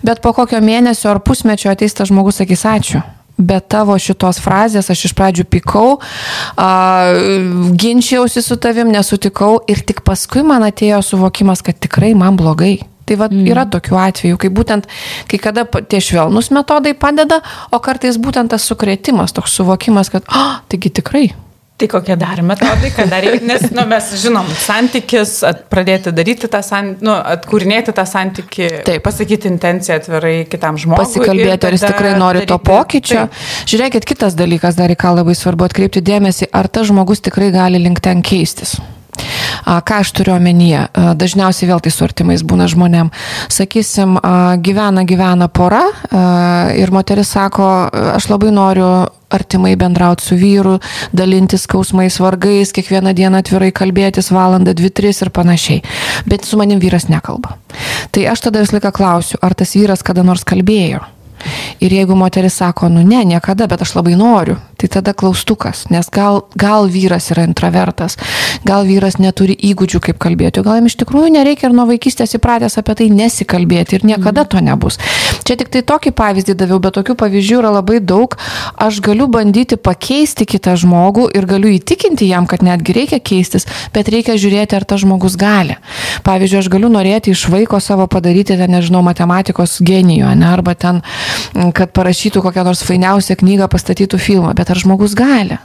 S3: bet po kokio mėnesio ar pusmečio ateis tas žmogus, sakys ačiū. Be tavo šitos frazės aš iš pradžių pikau, a, ginčiausi su tavim, nesutikau ir tik paskui man atėjo suvokimas, kad tikrai man blogai. Tai va, mm. yra tokių atvejų, kai būtent, kai kada tie švelnus metodai padeda, o kartais būtent tas sukrėtimas, toks suvokimas, kad, ah, taigi tikrai.
S2: Tai kokie dar metodai, kad dar reikia, nes nu, mes žinom, santykis, at, pradėti daryti tą santykį, nu, atkūrinėti tą santykį,
S3: Taip.
S2: pasakyti intenciją atvirai kitam žmogui.
S3: pasikalbėti, ar jis tikrai nori to
S2: daryti-
S3: pokyčio.
S2: Taip.
S3: Žiūrėkit, kitas dalykas dar į ką labai svarbu atkreipti dėmesį, ar tas žmogus tikrai gali link ten keistis. Ką aš turiu omenyje? Dažniausiai vėl tai su artimais būna žmonėm. Sakysim, gyvena, gyvena pora ir moteris sako, aš labai noriu artimai bendrauti su vyru, dalintis skausmais, vargais, kiekvieną dieną atvirai kalbėtis valandą, dvi, tris ir panašiai. Bet su manim vyras nekalba. Tai aš tada visą laiką klausiu, ar tas vyras kada nors kalbėjo. Ir jeigu moteris sako, nu ne, niekada, bet aš labai noriu, tai tada klaustukas, nes gal, gal vyras yra introvertas, gal vyras neturi įgūdžių, kaip kalbėti, gal jam iš tikrųjų nereikia ir nuo vaikystės įpratęs apie tai nesikalbėti ir niekada to nebus. Čia tik tai tokį pavyzdį daviau, bet tokių pavyzdžių yra labai daug. Aš galiu bandyti pakeisti kitą žmogų ir galiu įtikinti jam, kad netgi reikia keistis, bet reikia žiūrėti, ar tas žmogus gali. Pavyzdžiui, aš galiu norėti iš vaiko savo padaryti, ten, nežinau, matematikos genijų, ne, arba ten, m, kad parašytų kokią nors fainiausią knygą, pastatytų filmą, bet ar žmogus gali?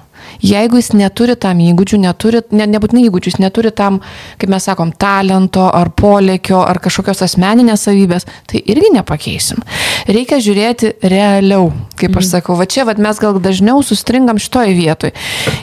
S3: Jeigu jis neturi tam įgūdžių, neturi, ne, nebūtinai įgūdžių, jis neturi tam, kaip mes sakom, talento ar polėkio ar kažkokios asmeninės savybės, tai irgi nepakeisim. Reikia žiūrėti realiau, kaip aš sakau, va čia va, mes gal dažniau sustringam šitoje vietoje.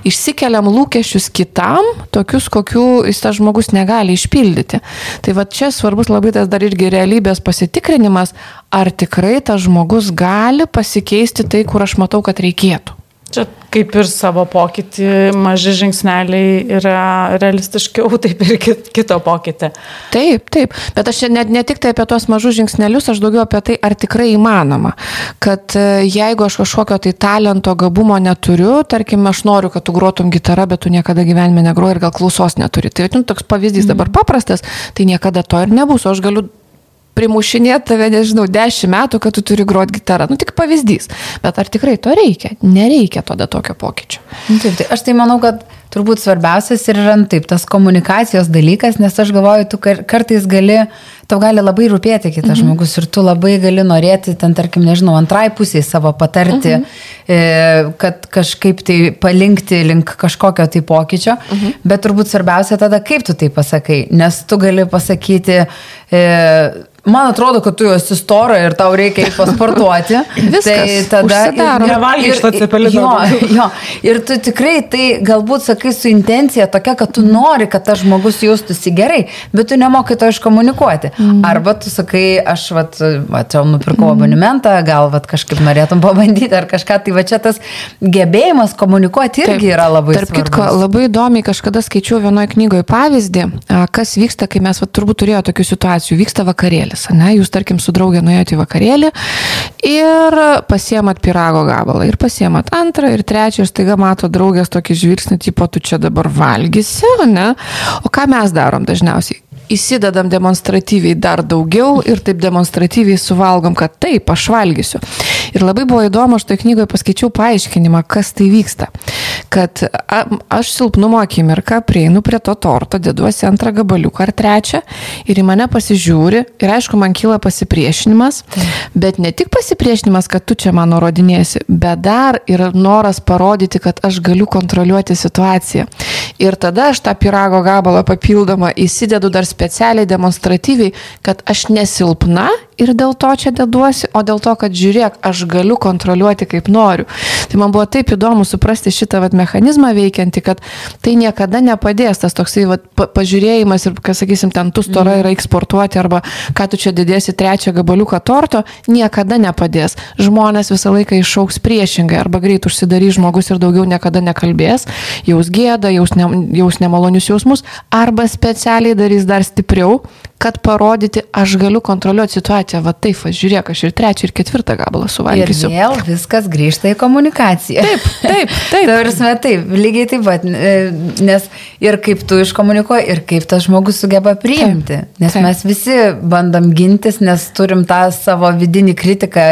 S3: Išsikeliam lūkesčius kitam, tokius, kokių jis tas žmogus negali išpildyti. Tai va čia svarbus labai tas dar irgi realybės pasitikrinimas, ar tikrai tas žmogus gali pasikeisti tai, kur aš matau, kad reikėtų.
S2: Čia kaip ir savo pokytį, maži žingsneliai yra realistiškiau, taip ir kit- kito pokytį.
S3: Taip, taip, bet aš net ne tik tai apie tuos mažus žingsnelius, aš daugiau apie tai, ar tikrai įmanoma. Kad e, jeigu aš kažkokio tai talento, gabumo neturiu, tarkim, aš noriu, kad tu grotum gitarą, bet tu niekada gyvenime negroji ir gal klausos neturi. Tai nu, toks pavyzdys dabar paprastas, tai niekada to ir nebus, o aš galiu primušinėti tave, nežinau, dešimt metų, kad tu turi groti gitarą. Nu, tik pavyzdys. Bet ar tikrai to reikia? Nereikia tada tokio pokyčio.
S4: Nu, Taip, tai aš tai manau, kad turbūt svarbiausias ir yra nu, taip, tas komunikacijos dalykas, nes aš galvoju, tu kar- kartais gali, tau gali labai rūpėti kitas mhm. žmogus ir tu labai gali norėti, ten tarkim, nežinau, antrai pusiai savo patarti, mhm. e, kad kažkaip tai palinkti link kažkokio tai pokyčio, mhm. bet turbūt svarbiausia tada, kaip tu tai pasakai, nes tu gali pasakyti, e, Man atrodo, kad tu jau esi stora ir tau reikia pasportuoti.
S3: Viskas,
S4: tai tada
S3: užsidaro.
S2: Nevalgyk šito cepelino
S4: Jo, jo, ir tu tikrai tai galbūt sakai su intencija tokia, kad tu nori, kad tas žmogus jaustųsi gerai, bet tu nemokai to iškomunikuoti. Mm. Arba tu sakai, aš vat, va, čia nupirkau mm. abonementą, gal vat, kažkaip norėtum pabandyti ar kažką, tai va čia tas gebėjimas komunikuoti irgi
S3: Taip.
S4: yra labai
S3: Tarp
S4: svarbus.
S3: kitko, labai įdomiai kažkada skaičiau vienoje knygoje pavyzdį, a, kas vyksta, kai mes va, turbūt turėjo tokių situacijų. Vyksta vakarėlis, ne? Jūs, tarkim, su draugė nuėjote į vakarėlį ir pasiemat pirago gabalą. Ir pasiemat antrą ir trečią ir staiga mato draugės tokį žvilgsnį, tipo, tu čia dabar valgysi, ne? O ką mes darom dažniausiai? Įsidedam demonstratyviai dar daugiau ir taip demonstratyviai suvalgom, kad taip, aš valgysiu. Ir labai buvo įdomu, aš toje knygoje paskaičiau paaiškinimą, kas tai vyksta. Kad a, aš silpnumo akimirką prieinu prie to torto, deduosi antrą gabaliuką ar trečią ir į mane pasižiūri ir aišku, man kyla pasipriešinimas, bet ne tik pasipriešinimas, kad tu čia man nurodinėsi, bet dar yra noras parodyti, kad aš galiu kontroliuoti situaciją. Ir tada aš tą pirago gabalą papildomą įsidedu dar specialiai demonstratyviai, kad aš nesilpna ir dėl to čia deduosi, o dėl to, kad žiūrėk, aš galiu kontroliuoti kaip noriu. Tai man buvo taip įdomu suprasti šitą vat, mechanizmą veikiantį, kad tai niekada nepadės tas toksai vat, pa, pažiūrėjimas ir, kas sakysim, ten tu stora yra eksportuoti arba ką tu čia didėsi trečią gabaliuką torto, niekada nepadės. Žmonės visą laiką išauks priešingai arba greit užsidarys žmogus ir daugiau niekada nekalbės, jaus gėdą, jaus, ne, jaus nemalonius jausmus arba specialiai darys dar stipriau, kad parodyti, aš galiu kontroliuoti situaciją. Va taip, va, žiūrėk, aš ir trečią, ir ketvirtą gabalą
S4: Ir
S3: suvalgysiu.
S4: vėl viskas grįžta į komunikaciją.
S3: Taip, taip, taip.
S4: Tarsi, taip, lygiai taip pat, e, nes ir kaip tu iškomunikuoji, ir kaip tas žmogus sugeba priimti.
S3: Taip,
S4: Nes
S3: taip.
S4: mes visi bandom gintis, nes turim tą savo vidinį kritiką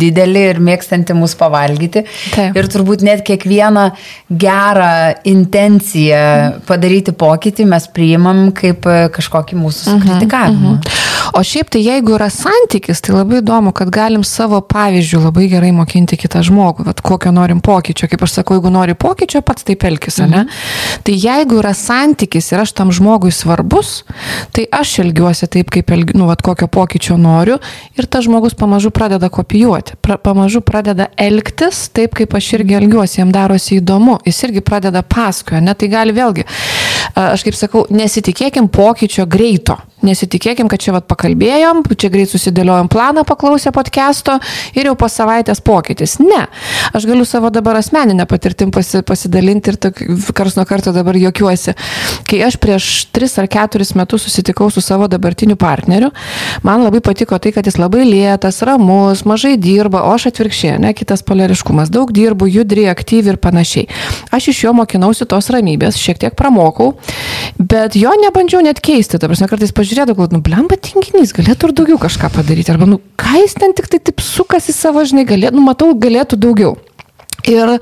S4: didelį ir mėgstantį mus pavalgyti.
S3: Taip.
S4: Ir turbūt net kiekvieną gerą intenciją padaryti pokytį mes priimam kaip e, kažkokį mūsų sukritikavimą. komunikavimo.
S3: O šiaip tai jeigu yra santykis, tai labai įdomu, kad galim savo pavyzdžių labai gerai mokinti kitą žmogų, vat kokio norim pokyčio. Kaip aš sakau, jeigu nori pokyčio, pats taip elgis, ne? Tai jeigu yra santykis ir aš tam žmogui svarbus, tai aš elgiuosi taip, kaip elgiu, nu, vat kokio pokyčio noriu ir tas žmogus pamažu pradeda kopijuoti, pra, pamažu pradeda elgtis taip, kaip aš irgi elgiuosi, jam darosi įdomu, jis irgi pradeda paskoja, ne? Tai gali vėlgi, aš kaip sakau, nesitikėkim pokyčio greito. Nesitikėkim, kad čia vat pakalbėjom, čia greit susidėliojom planą, paklausę podcast'o ir jau po savaitės pokytis. Ne. Aš galiu savo dabar asmeninę patirtim pasi, pasidalinti ir kars nuo karto dabar juokiuosi. Kai aš prieš 3 ar 4 metus susitikau su savo dabartiniu partneriu, man labai patiko tai, kad jis labai lėtas, ramus, mažai dirba, o aš atvirkščiai, ne kitas polariškumas. Daug dirbu, judri, aktyvi ir panašiai. Aš iš jo mokinausi tos ramybės, šiek tiek pramokau, bet jo nebandžiau net keisti. Ta prasme, kartais pažiūrėjau, galvoju, nu, blemba tinginys, galėtų ir daugiau kažką padaryti. Arba, nu, ką jis ten tik tai taip sukasi savo, žinai, galėtų, nu, matau, galėtų daugiau. Ir,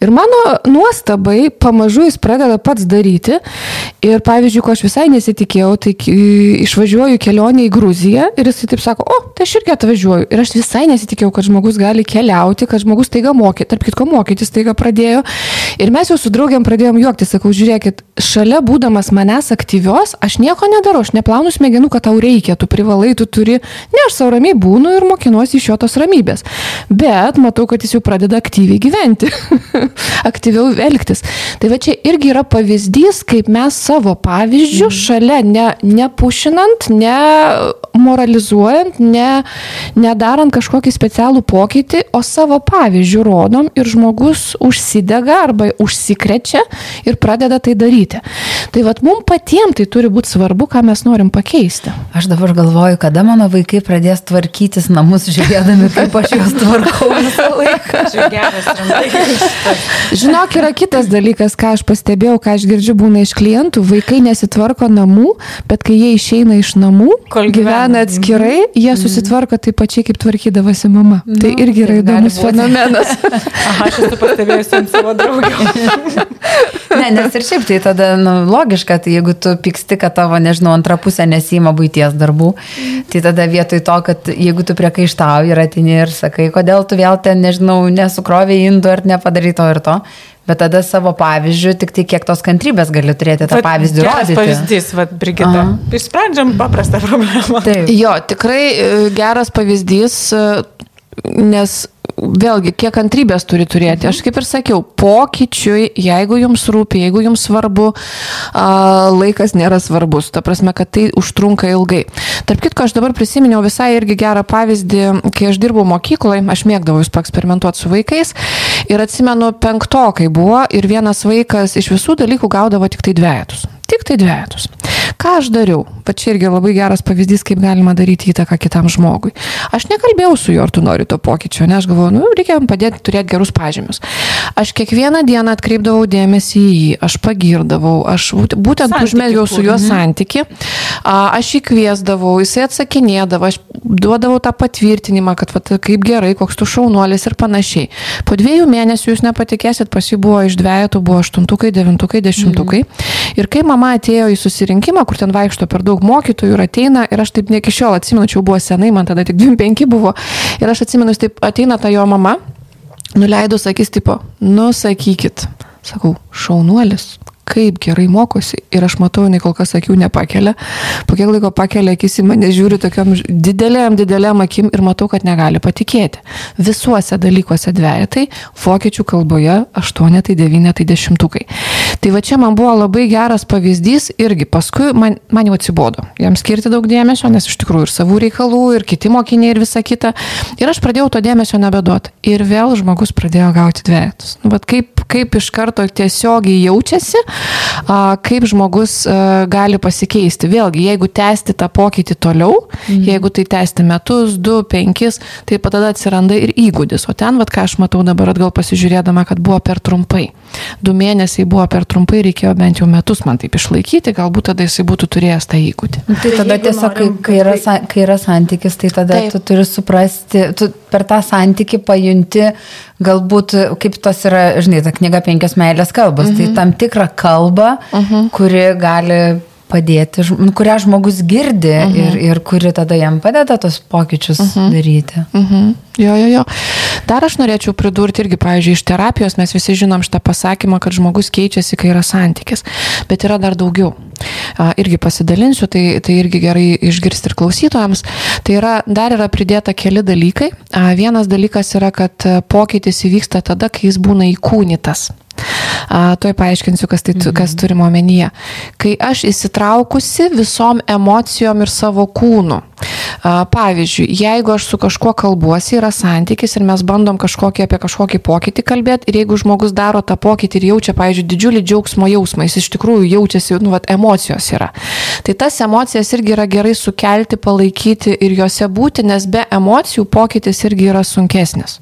S3: ir mano nuostabai pamažu jis pradeda pats daryti. Ir pavyzdžiui, ko aš visai nesitikėjau, tai išvažiuoju kelionę į Gruziją ir jis taip sako, o, tai aš irgi atvažiuoju. Ir aš visai nesitikėjau, kad žmogus gali keliauti, kad žmogus taiga mokyti, tarp kitko mokytis taiga pradėjo. Ir mes jau su draugiam pradėjom juokti, sakau, žiūrėkit, šalia būdamas manęs aktyvios, aš nieko nedarau, aš neplaunu smegenų, kad tau reikia, tu privalai, tu turi, ne, aš savo ramiai būnu ir mokinuosi iš jo tos ramybės. Bet matau, kad jis jau pradeda aktyviai gyventi, aktyviau elgtis. Tai va čia irgi yra pavyzdys, kaip mes savo pavyzdžių šalia, ne, nepušinant, ne moralizuojant, ne, nedarant kažkokį specialų pokytį, o savo pavyzdžių rodom ir žmogus užsidega arba užsikrečia ir pradeda tai daryti. Tai vad mums patiems tai turi būti svarbu, ką mes norim pakeisti.
S4: Aš dabar galvoju, kada mano vaikai pradės tvarkytis namus, žiūrėdami, kaip aš juos tvarkau visą laiką.
S3: Žinok, yra kitas dalykas, ką aš pastebėjau, ką aš girdžiu būna iš klientų. Vaikai nesitvarko namų, bet kai jie išeina iš namų,
S2: Kol gyvena.
S3: atskirai, jie susitvarko taip pačiai, kaip tvarkydavosi mama.
S4: Nu,
S3: tai irgi yra įdomus fenomenas.
S2: Aha, aš esu pastebėjusi ant savo draugų.
S4: Ne, nes ir šiaip tai tada nu, logiška, tai jeigu tu pyksti, kad tavo, nežinau, antra pusė nesima būties darbų, tai tada vietoj to, kad jeigu tu priekaištauji ir atini ir sakai, kodėl tu vėl ten, nežinau, nesukrovėjai indų ar nepadarai to ir to, bet tada savo pavyzdžių, tik tai kiek tos kantrybės gali turėti tą
S2: Vat
S4: pavyzdį
S2: geras
S4: rodyti.
S2: pavyzdys, vad, Brigita.
S4: Aha.
S2: Išsprendžiam paprastą problemą.
S4: Taip.
S3: Jo, tikrai e, geras pavyzdys, e, nes vėlgi, kiek kantrybės turi turėti. Aš kaip ir sakiau, pokyčiui, jeigu jums rūpi, jeigu jums svarbu, laikas nėra svarbus. Ta prasme, kad tai užtrunka ilgai. Tarp kitko, aš dabar prisiminiau visai irgi gerą pavyzdį, kai aš dirbau mokykloje, aš mėgdavau jūs paeksperimentuoti su vaikais ir atsimenu, penktokai buvo ir vienas vaikas iš visų dalykų gaudavo tik tai dviejatus. Tik tai dviejatus. Ką aš dariau? Va čia irgi labai geras pavyzdys, kaip galima daryti įtaką kitam žmogui. Aš nekalbėjau su juo, ar tu nori to pokyčio, ne, aš galvoju, nu, reikia jam padėti turėti gerus pažymius. Aš kiekvieną dieną atkreipdavau dėmesį į jį, aš pagirdavau, aš būt- būtent užmėgiau su juo
S2: kūrei.
S3: santyki, a, aš jį kviesdavau, jisai atsakinėdavo, aš duodavau tą patvirtinimą, kad vat, kaip gerai, koks tu šaunuolis ir panašiai. Po dviejų mėnesių jūs nepatikėsit, pas jį buvo iš dviejatų, buvo aštuntukai, devintukai, dešimtukai. Mm. Ir kai mama atėjo į susirinkimą, kur ten vaikšto per daug mokytojų ir ateina, ir aš taip ne iki šiol atsimenu, čia jau buvo senai, man tada tik 25 buvo, ir aš atsimenu, jis taip ateina ta jo mama, nuleido sakys tipo, nu sakykit, sakau, šaunuolis, kaip gerai mokosi ir aš matau, jinai kol kas akių nepakelia, po kiek laiko pakelia akis į mane, žiūri tokiam didelėm, didelėm akim ir matau, kad negali patikėti. Visuose dalykuose dvejetai, vokiečių kalboje aštuonetai, devynetai, dešimtukai. Tai va čia man buvo labai geras pavyzdys irgi, paskui man, man jau atsibodo jam skirti daug dėmesio, nes iš tikrųjų ir savų reikalų, ir kiti mokiniai, ir visa kita. Ir aš pradėjau to dėmesio nebeduoti. Ir vėl žmogus pradėjo gauti dvejetus. Nu, bet kaip, kaip iš karto tiesiogiai jaučiasi, a, kaip žmogus a, gali pasikeisti. Vėlgi, jeigu tęsti tą pokytį toliau, mhm. jeigu tai tęsti metus, du, penkis, tai tada atsiranda ir įgūdis. O ten, vad ką aš matau dabar atgal pasižiūrėdama, kad buvo per trumpai. Du mėnesiai buvo per trumpai, reikėjo bent jau metus man taip išlaikyti, galbūt tada jisai būtų turėjęs tą įgūdį.
S4: Tai tada
S2: jeigu
S4: tiesiog, kai,
S2: norim,
S4: kai, yra,
S2: kad
S4: sa- kai yra santykis, tai tada
S3: Taip.
S4: Tu turi suprasti, tu per tą santykį pajunti, galbūt, kaip tos yra, žinai, ta knyga penkios meilės kalbos, mhm. tai tam tikrą kalbą, mhm. kuri gali padėti, nu, kurią žmogus girdi uh
S3: Mhm.
S4: -huh. ir, ir kuri tada jam padeda tos pokyčius uh -huh. daryti.
S3: Mhm. Jo, jo, jo. Dar aš norėčiau pridurti irgi, pavyzdžiui, iš terapijos mes visi žinom šitą pasakymą, kad žmogus keičiasi, kai yra santykis. Bet yra dar daugiau. Irgi pasidalinsiu, tai, tai irgi gerai išgirsti ir klausytojams. Tai yra, dar yra pridėta keli dalykai. Vienas dalykas yra, kad pokytis įvyksta tada, kai jis būna įkūnytas. A, tuoj paaiškinsiu, kas, tai, mhm. kas turime omenyje. Kai aš įsitraukusi visom emocijom ir savo kūnu. A, pavyzdžiui, jeigu aš su kažkuo kalbuosi, yra santykis ir mes bandom kažkokį, apie kažkokį pokytį kalbėti ir jeigu žmogus daro tą pokytį ir jaučia, pavyzdžiui, didžiulį džiaugsmo jausmą, jis iš tikrųjų jaučiasi, nu, vat, emocijos yra. Tai tas emocijas irgi yra gerai sukelti, palaikyti ir juose būti, nes be emocijų pokytis irgi yra sunkesnis.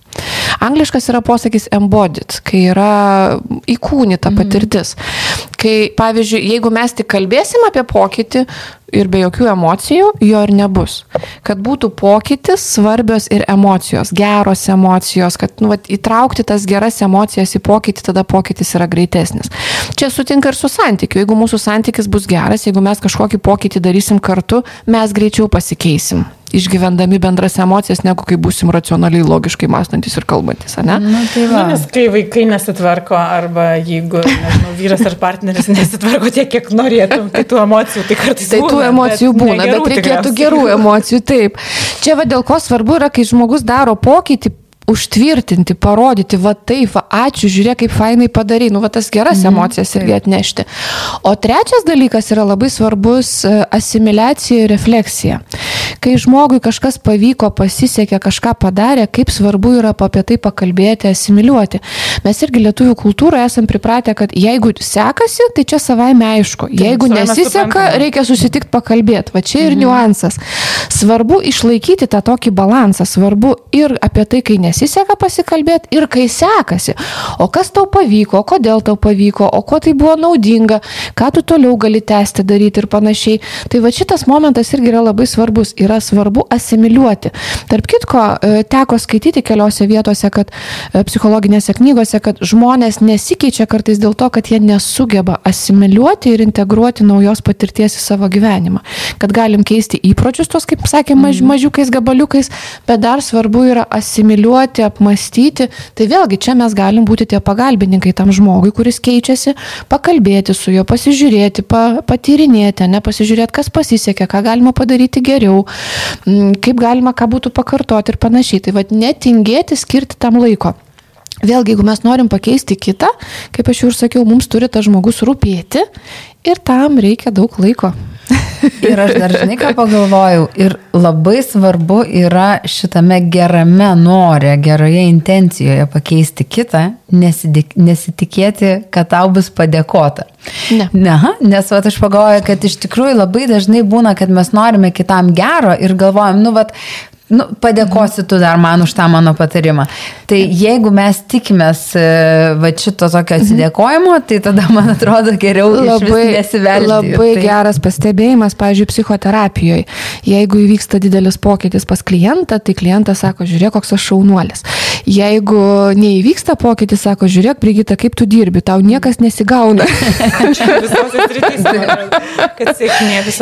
S3: Angliškas yra posakis embodied, kai yra įkūnyta patirtis. Kai, pavyzdžiui, jeigu mes tik kalbėsim apie pokytį ir be jokių emocijų, jo ir nebus. Kad būtų pokytis, svarbios ir emocijos, geros emocijos, kad nu, vat, įtraukti tas geras emocijas į pokytį, tada pokytis yra greitesnis. Čia sutinka ir su santykiu. Jeigu mūsų santykis bus geras, jeigu mes kažkokį pokytį darysim kartu, mes greičiau pasikeisim išgyvendami bendras emocijas, negu kai būsim racionaliai, logiškai mąstantis ir kalbantis, ne?
S4: Na, tai
S2: Nu,
S4: va.
S2: nes kai vaikai nesitvarko arba jeigu nežinau, vyras ar partneris nesitvarko tiek, kiek norėtum, tai tų emocijų tai kartais
S3: Tai tų
S2: būna,
S3: emocijų
S2: bet
S3: būna, bet reikėtų
S2: tikriausiai.
S3: gerų emocijų, taip. Čia va dėl ko svarbu yra, kai žmogus daro pokytį, užtvirtinti, parodyti, va taip, va ačiū, žiūrėk, kaip fainai padarai, nu va tas geras mm, emocijas irgi atnešti. O trečias dalykas yra labai svarbus e, asimiliacija ir refleksija. Kai žmogui kažkas pavyko, pasisekė, kažką padarė, kaip svarbu yra apie tai pakalbėti, asimiliuoti. Mes irgi lietuvių kultūroje esam pripratę, kad jeigu sekasi, tai čia savaime aišku. Jeigu
S2: savaime
S3: nesiseka, reikia susitikti pakalbėti. Va čia ir niuansas. Svarbu išlaikyti tą tokį balansą. Svarbu ir apie tai, kai nesiseka pasikalbėti, ir kai sekasi. O kas tau pavyko, kodėl tau pavyko, o ko tai buvo naudinga, ką tu toliau gali tęsti daryti ir panašiai. Tai va šitas momentas irgi yra labai svarbus. Yra svarbu asimiliuoti. Tarp kitko, e, teko skaityti keliose vietose, kad e, psichologinėse knygose, kad žmonės nesikeičia kartais dėl to, kad jie nesugeba asimiliuoti ir integruoti naujos patirties į savo gyvenimą. Kad galim keisti įpročius, tuos, kaip sakė, maž, mažiukais gabaliukais, bet dar svarbu yra asimiliuoti, apmastyti. Tai vėlgi čia mes galim būti tie pagalbininkai tam žmogui, kuris keičiasi, pakalbėti su juo, pasižiūrėti, pa, patyrinėti, ne, pasižiūrėti, kas pasisekė, ką galima padaryti geriau, kaip galima ką būtų pakartoti ir panašiai. Tai vad netingėti skirti tam laiko. Vėlgi, jeigu mes norim pakeisti kitą, kaip aš jau ir sakiau, mums turi tas žmogus rūpėti ir tam reikia daug laiko.
S4: Ir aš dar žinai, ką pagalvojau. Ir labai svarbu yra šitame gerame norė, geroje intencijoje pakeisti kitą, nesidik, nesitikėti, kad tau bus padėkota.
S3: Ne.
S4: Ne, nes vat, aš pagalvoju, kad iš tikrųjų labai dažnai būna, kad mes norime kitam gero ir galvojam, nu, vat, Nu, padėkosi tu dar man už tą mano patarimą. Tai jeigu mes tikimės e, va šito tokio atsidėkojimo, tai tada, man atrodo, geriau
S3: Labai,
S4: nesivelti.
S3: labai
S4: tai...
S3: geras pastebėjimas, pavyzdžiui, psichoterapijoje. Jeigu įvyksta didelis pokytis pas klientą, tai klientas sako, žiūrėk, koks aš šaunuolis. Jeigu neįvyksta pokytis, sako, žiūrėk, Brigita, kaip tu dirbi, tau niekas nesigauna.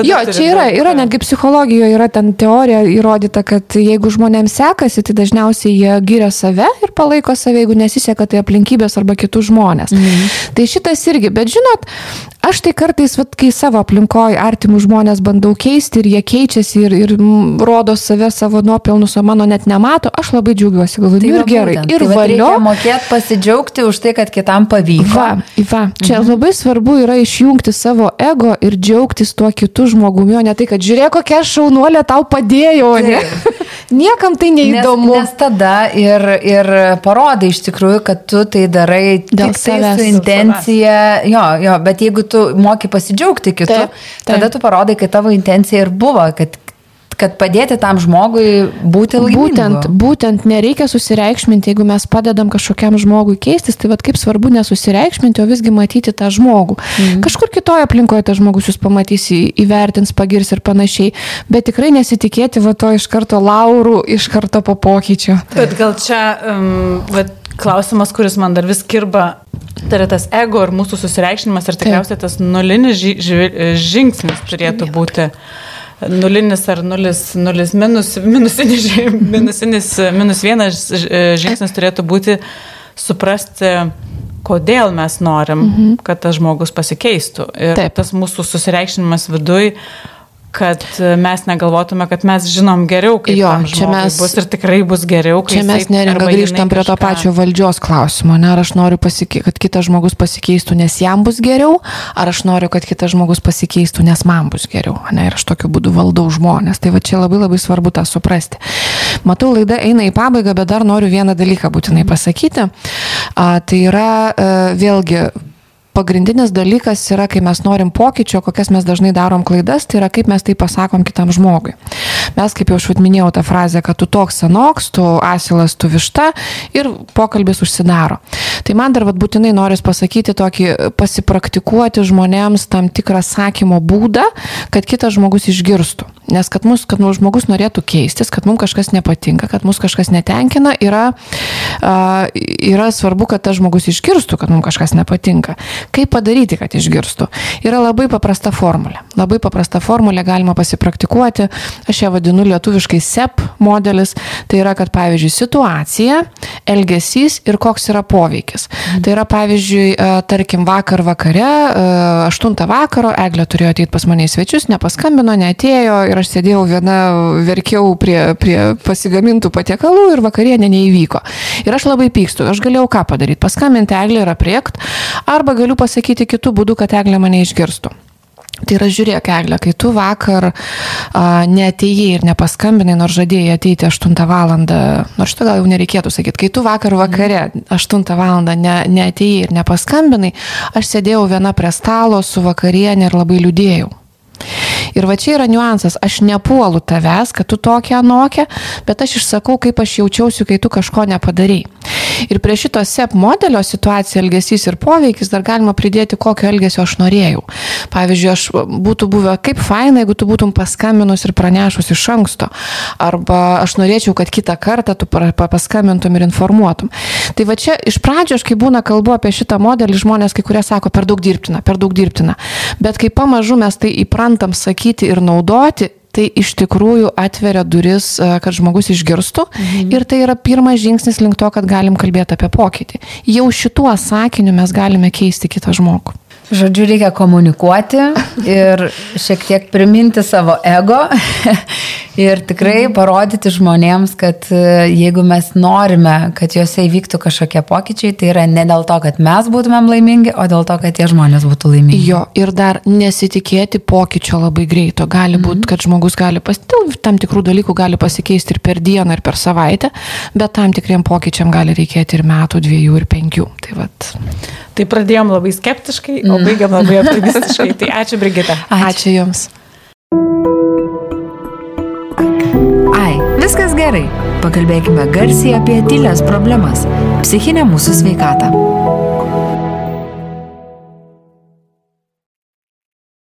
S3: Jo, čia yra, yra
S2: a,
S3: netgi psichologijoje yra ten teorija įrodyta, kad jeigu žmonėms sekasi, tai dažniausiai jie giria save ir palaiko save, jeigu nesiseka, tai aplinkybės arba kitus žmonės. Mhm. Tai šitas irgi, bet žinot, aš tai kartais, vat, kai savo aplinkoje artimų žmonės bandau keisti ir jie keičiasi ir, ir rodo save savo nuopelnus, o mano net nemato, aš labai džiaugiuosi, galvoju,
S4: Tai
S3: nu
S4: va
S3: ir gerai,
S4: būtent.
S3: ir
S4: tai
S3: valio.
S4: Mokėti pasidžiaugti už tai, kad kitam pavyko.
S3: Va, va, čia mhm. labai svarbu yra išjungti savo ego ir džiaugtis tuo kitu žmogumi, o ne tai, kad žiūrėk, kokia šaunuolė tau padėjo, ne? Niekam tai
S4: Nes,
S3: neįdomu.
S4: nes tada ir, ir parodai iš tikrųjų, kad tu tai darai
S3: Dėl
S4: tik tai su intencija. Jo, jo, bet jeigu tu moki pasidžiaugti kitu,
S3: Taip, taip.
S4: tada tu parodai, kad tavo intencija ir buvo, kad, kad padėti tam žmogui būti laimingu.
S3: Būtent, būtent nereikia susireikšminti, jeigu mes padedam kažkokiam žmogui keistis, tai vad kaip svarbu nesusireikšminti, o visgi matyti tą žmogų. Mhm. Kažkur kitoje aplinkoje tas žmogus jūs pamatys, įvertins, pagirs ir panašiai, bet tikrai nesitikėti va to iš karto laurų, iš karto po pokyčio.
S2: Bet gal čia, um, vat, klausimas, kuris man dar vis kirba, tai yra tas ego ir mūsų susireikšinimas ir tikriausiai tas nulinis ži ži žingsnis turėtų būti. Nulinis ar nulis, nulis minus, minusinis, minusinis, minus vienas ž- žingsnis turėtų būti suprasti, kodėl mes norim, mhm. kad tas žmogus pasikeistų. Ir
S3: Taip.
S2: tas mūsų susireikšinimas viduj, kad mes negalvotume, kad mes žinom geriau, kaip
S3: Jo, čia mes-
S2: bus ir tikrai bus geriau,
S3: Čia mes neringa grįžtam prie to pačio valdžios klausimo. Ne? Ar aš noriu, pasike... kad kitas žmogus pasikeistų, nes jam bus geriau, ar aš noriu, kad kitas žmogus pasikeistų, nes man bus geriau. Ne? Ir aš tokiu būdu valdau žmonės. Tai va čia labai labai svarbu tą suprasti. Matau, laida eina į pabaigą, bet dar noriu vieną dalyką būtinai pasakyti. A, tai yra e, vėlgi pagrindinis dalykas yra, kai mes norim pokyčio, kokias mes dažnai darom klaidas, tai yra kaip mes tai pasakom kitam žmogui. Mes, kaip jau aš minėjau tą frazę, kad tu toks senoks, tu asilas, tu višta ir pokalbis užsidaro. Tai man dar vat, būtinai noris pasakyti tokį pasipraktikuoti žmonėms tam tikrą sakymo būdą, kad kitas žmogus išgirstų. Nes kad, mus, kad mūsų žmogus norėtų keistis, kad mums kažkas nepatinka, kad mus kažkas netenkina, yra, a, yra svarbu, kad tas žmogus išgirstų, kad mums kažkas nepatinka. Kaip padaryti, kad išgirstų? Yra labai paprasta formulė. Labai paprasta formulė galima pasipraktikuoti. Aš ją vadinu lietuviškai SEP modelis. Tai yra, kad pavyzdžiui situacija, elgesys ir koks yra poveikis. Tai yra pavyzdžiui, e, tarkim, vakar vakare, 8 vakaro, Eglė turėjo ateiti pas mane į svečius, nepaskambino, neatėjo ir aš sėdėjau viena, verkiau prie, prie pasigamintų patiekalų ir vakarienė neįvyko. Ir aš labai pykstu, aš galėjau ką padaryti, paskambinti Eglė ir apriekt, arba galiu pasakyti kitų būdų, kad Eglė mane išgirstų. Tai yra, žiūrėk, Eglė, kai tu vakar a, neatėjai ir nepaskambinai, nors žadėjai ateiti 8 val. nors šitą gal jau nereikėtų sakyti, kai tu vakar vakare 8 val. Ne, neatėjai ir nepaskambinai, aš sėdėjau viena prie stalo su vakarienė ir labai liūdėjau. Ir va čia yra niuansas, aš nepuolu tavęs, kad tu tokia anokia, bet aš išsakau, kaip aš jaučiausi, kai tu kažko nepadarai. Ir prie šito SEP modelio situacija, elgesys ir poveikis dar galima pridėti, kokio elgesio aš norėjau. Pavyzdžiui, aš būtų buvę kaip faina, jeigu tu būtum paskambinus ir pranešus iš anksto. Arba aš norėčiau, kad kitą kartą tu paskambintum ir informuotum. Tai va čia iš pradžio, aš kai būna kalbu apie šitą modelį, žmonės kai kurie sako, per daug dirbtina, per daug dirbtina. Bet kai pamažu mes tai įprantam sakyti ir naudoti, tai iš tikrųjų atveria duris, e, kad žmogus išgirstų. Mhm. Ir tai yra pirmas žingsnis link to, kad galim kalbėti apie pokytį. Jau šituo sakiniu mes galime keisti kitą žmogų.
S4: Žodžiu, reikia komunikuoti ir šiek tiek priminti savo ego ir tikrai parodyti žmonėms, kad e, jeigu mes norime, kad juose įvyktų kažkokie pokyčiai, tai yra ne dėl to, kad mes būtumėm laimingi, o dėl to, kad tie žmonės būtų laimingi.
S3: Jo, ir dar nesitikėti pokyčio labai greito. Gali būti, kad žmogus gali pas, dėl tam tikrų dalykų gali pasikeisti ir per dieną, ir per savaitę, bet tam tikriem pokyčiam gali reikėti ir metų, dviejų, ir penkių. Tai vat.
S2: Tai pradėjom labai skeptiškai, o baigiam labai optimistiškai. Tai ačiū, Brigita.
S3: Ačiū Jums.
S1: Ai, viskas gerai. Pakalbėkime garsiai apie tylės problemas - psichinę mūsų sveikatą.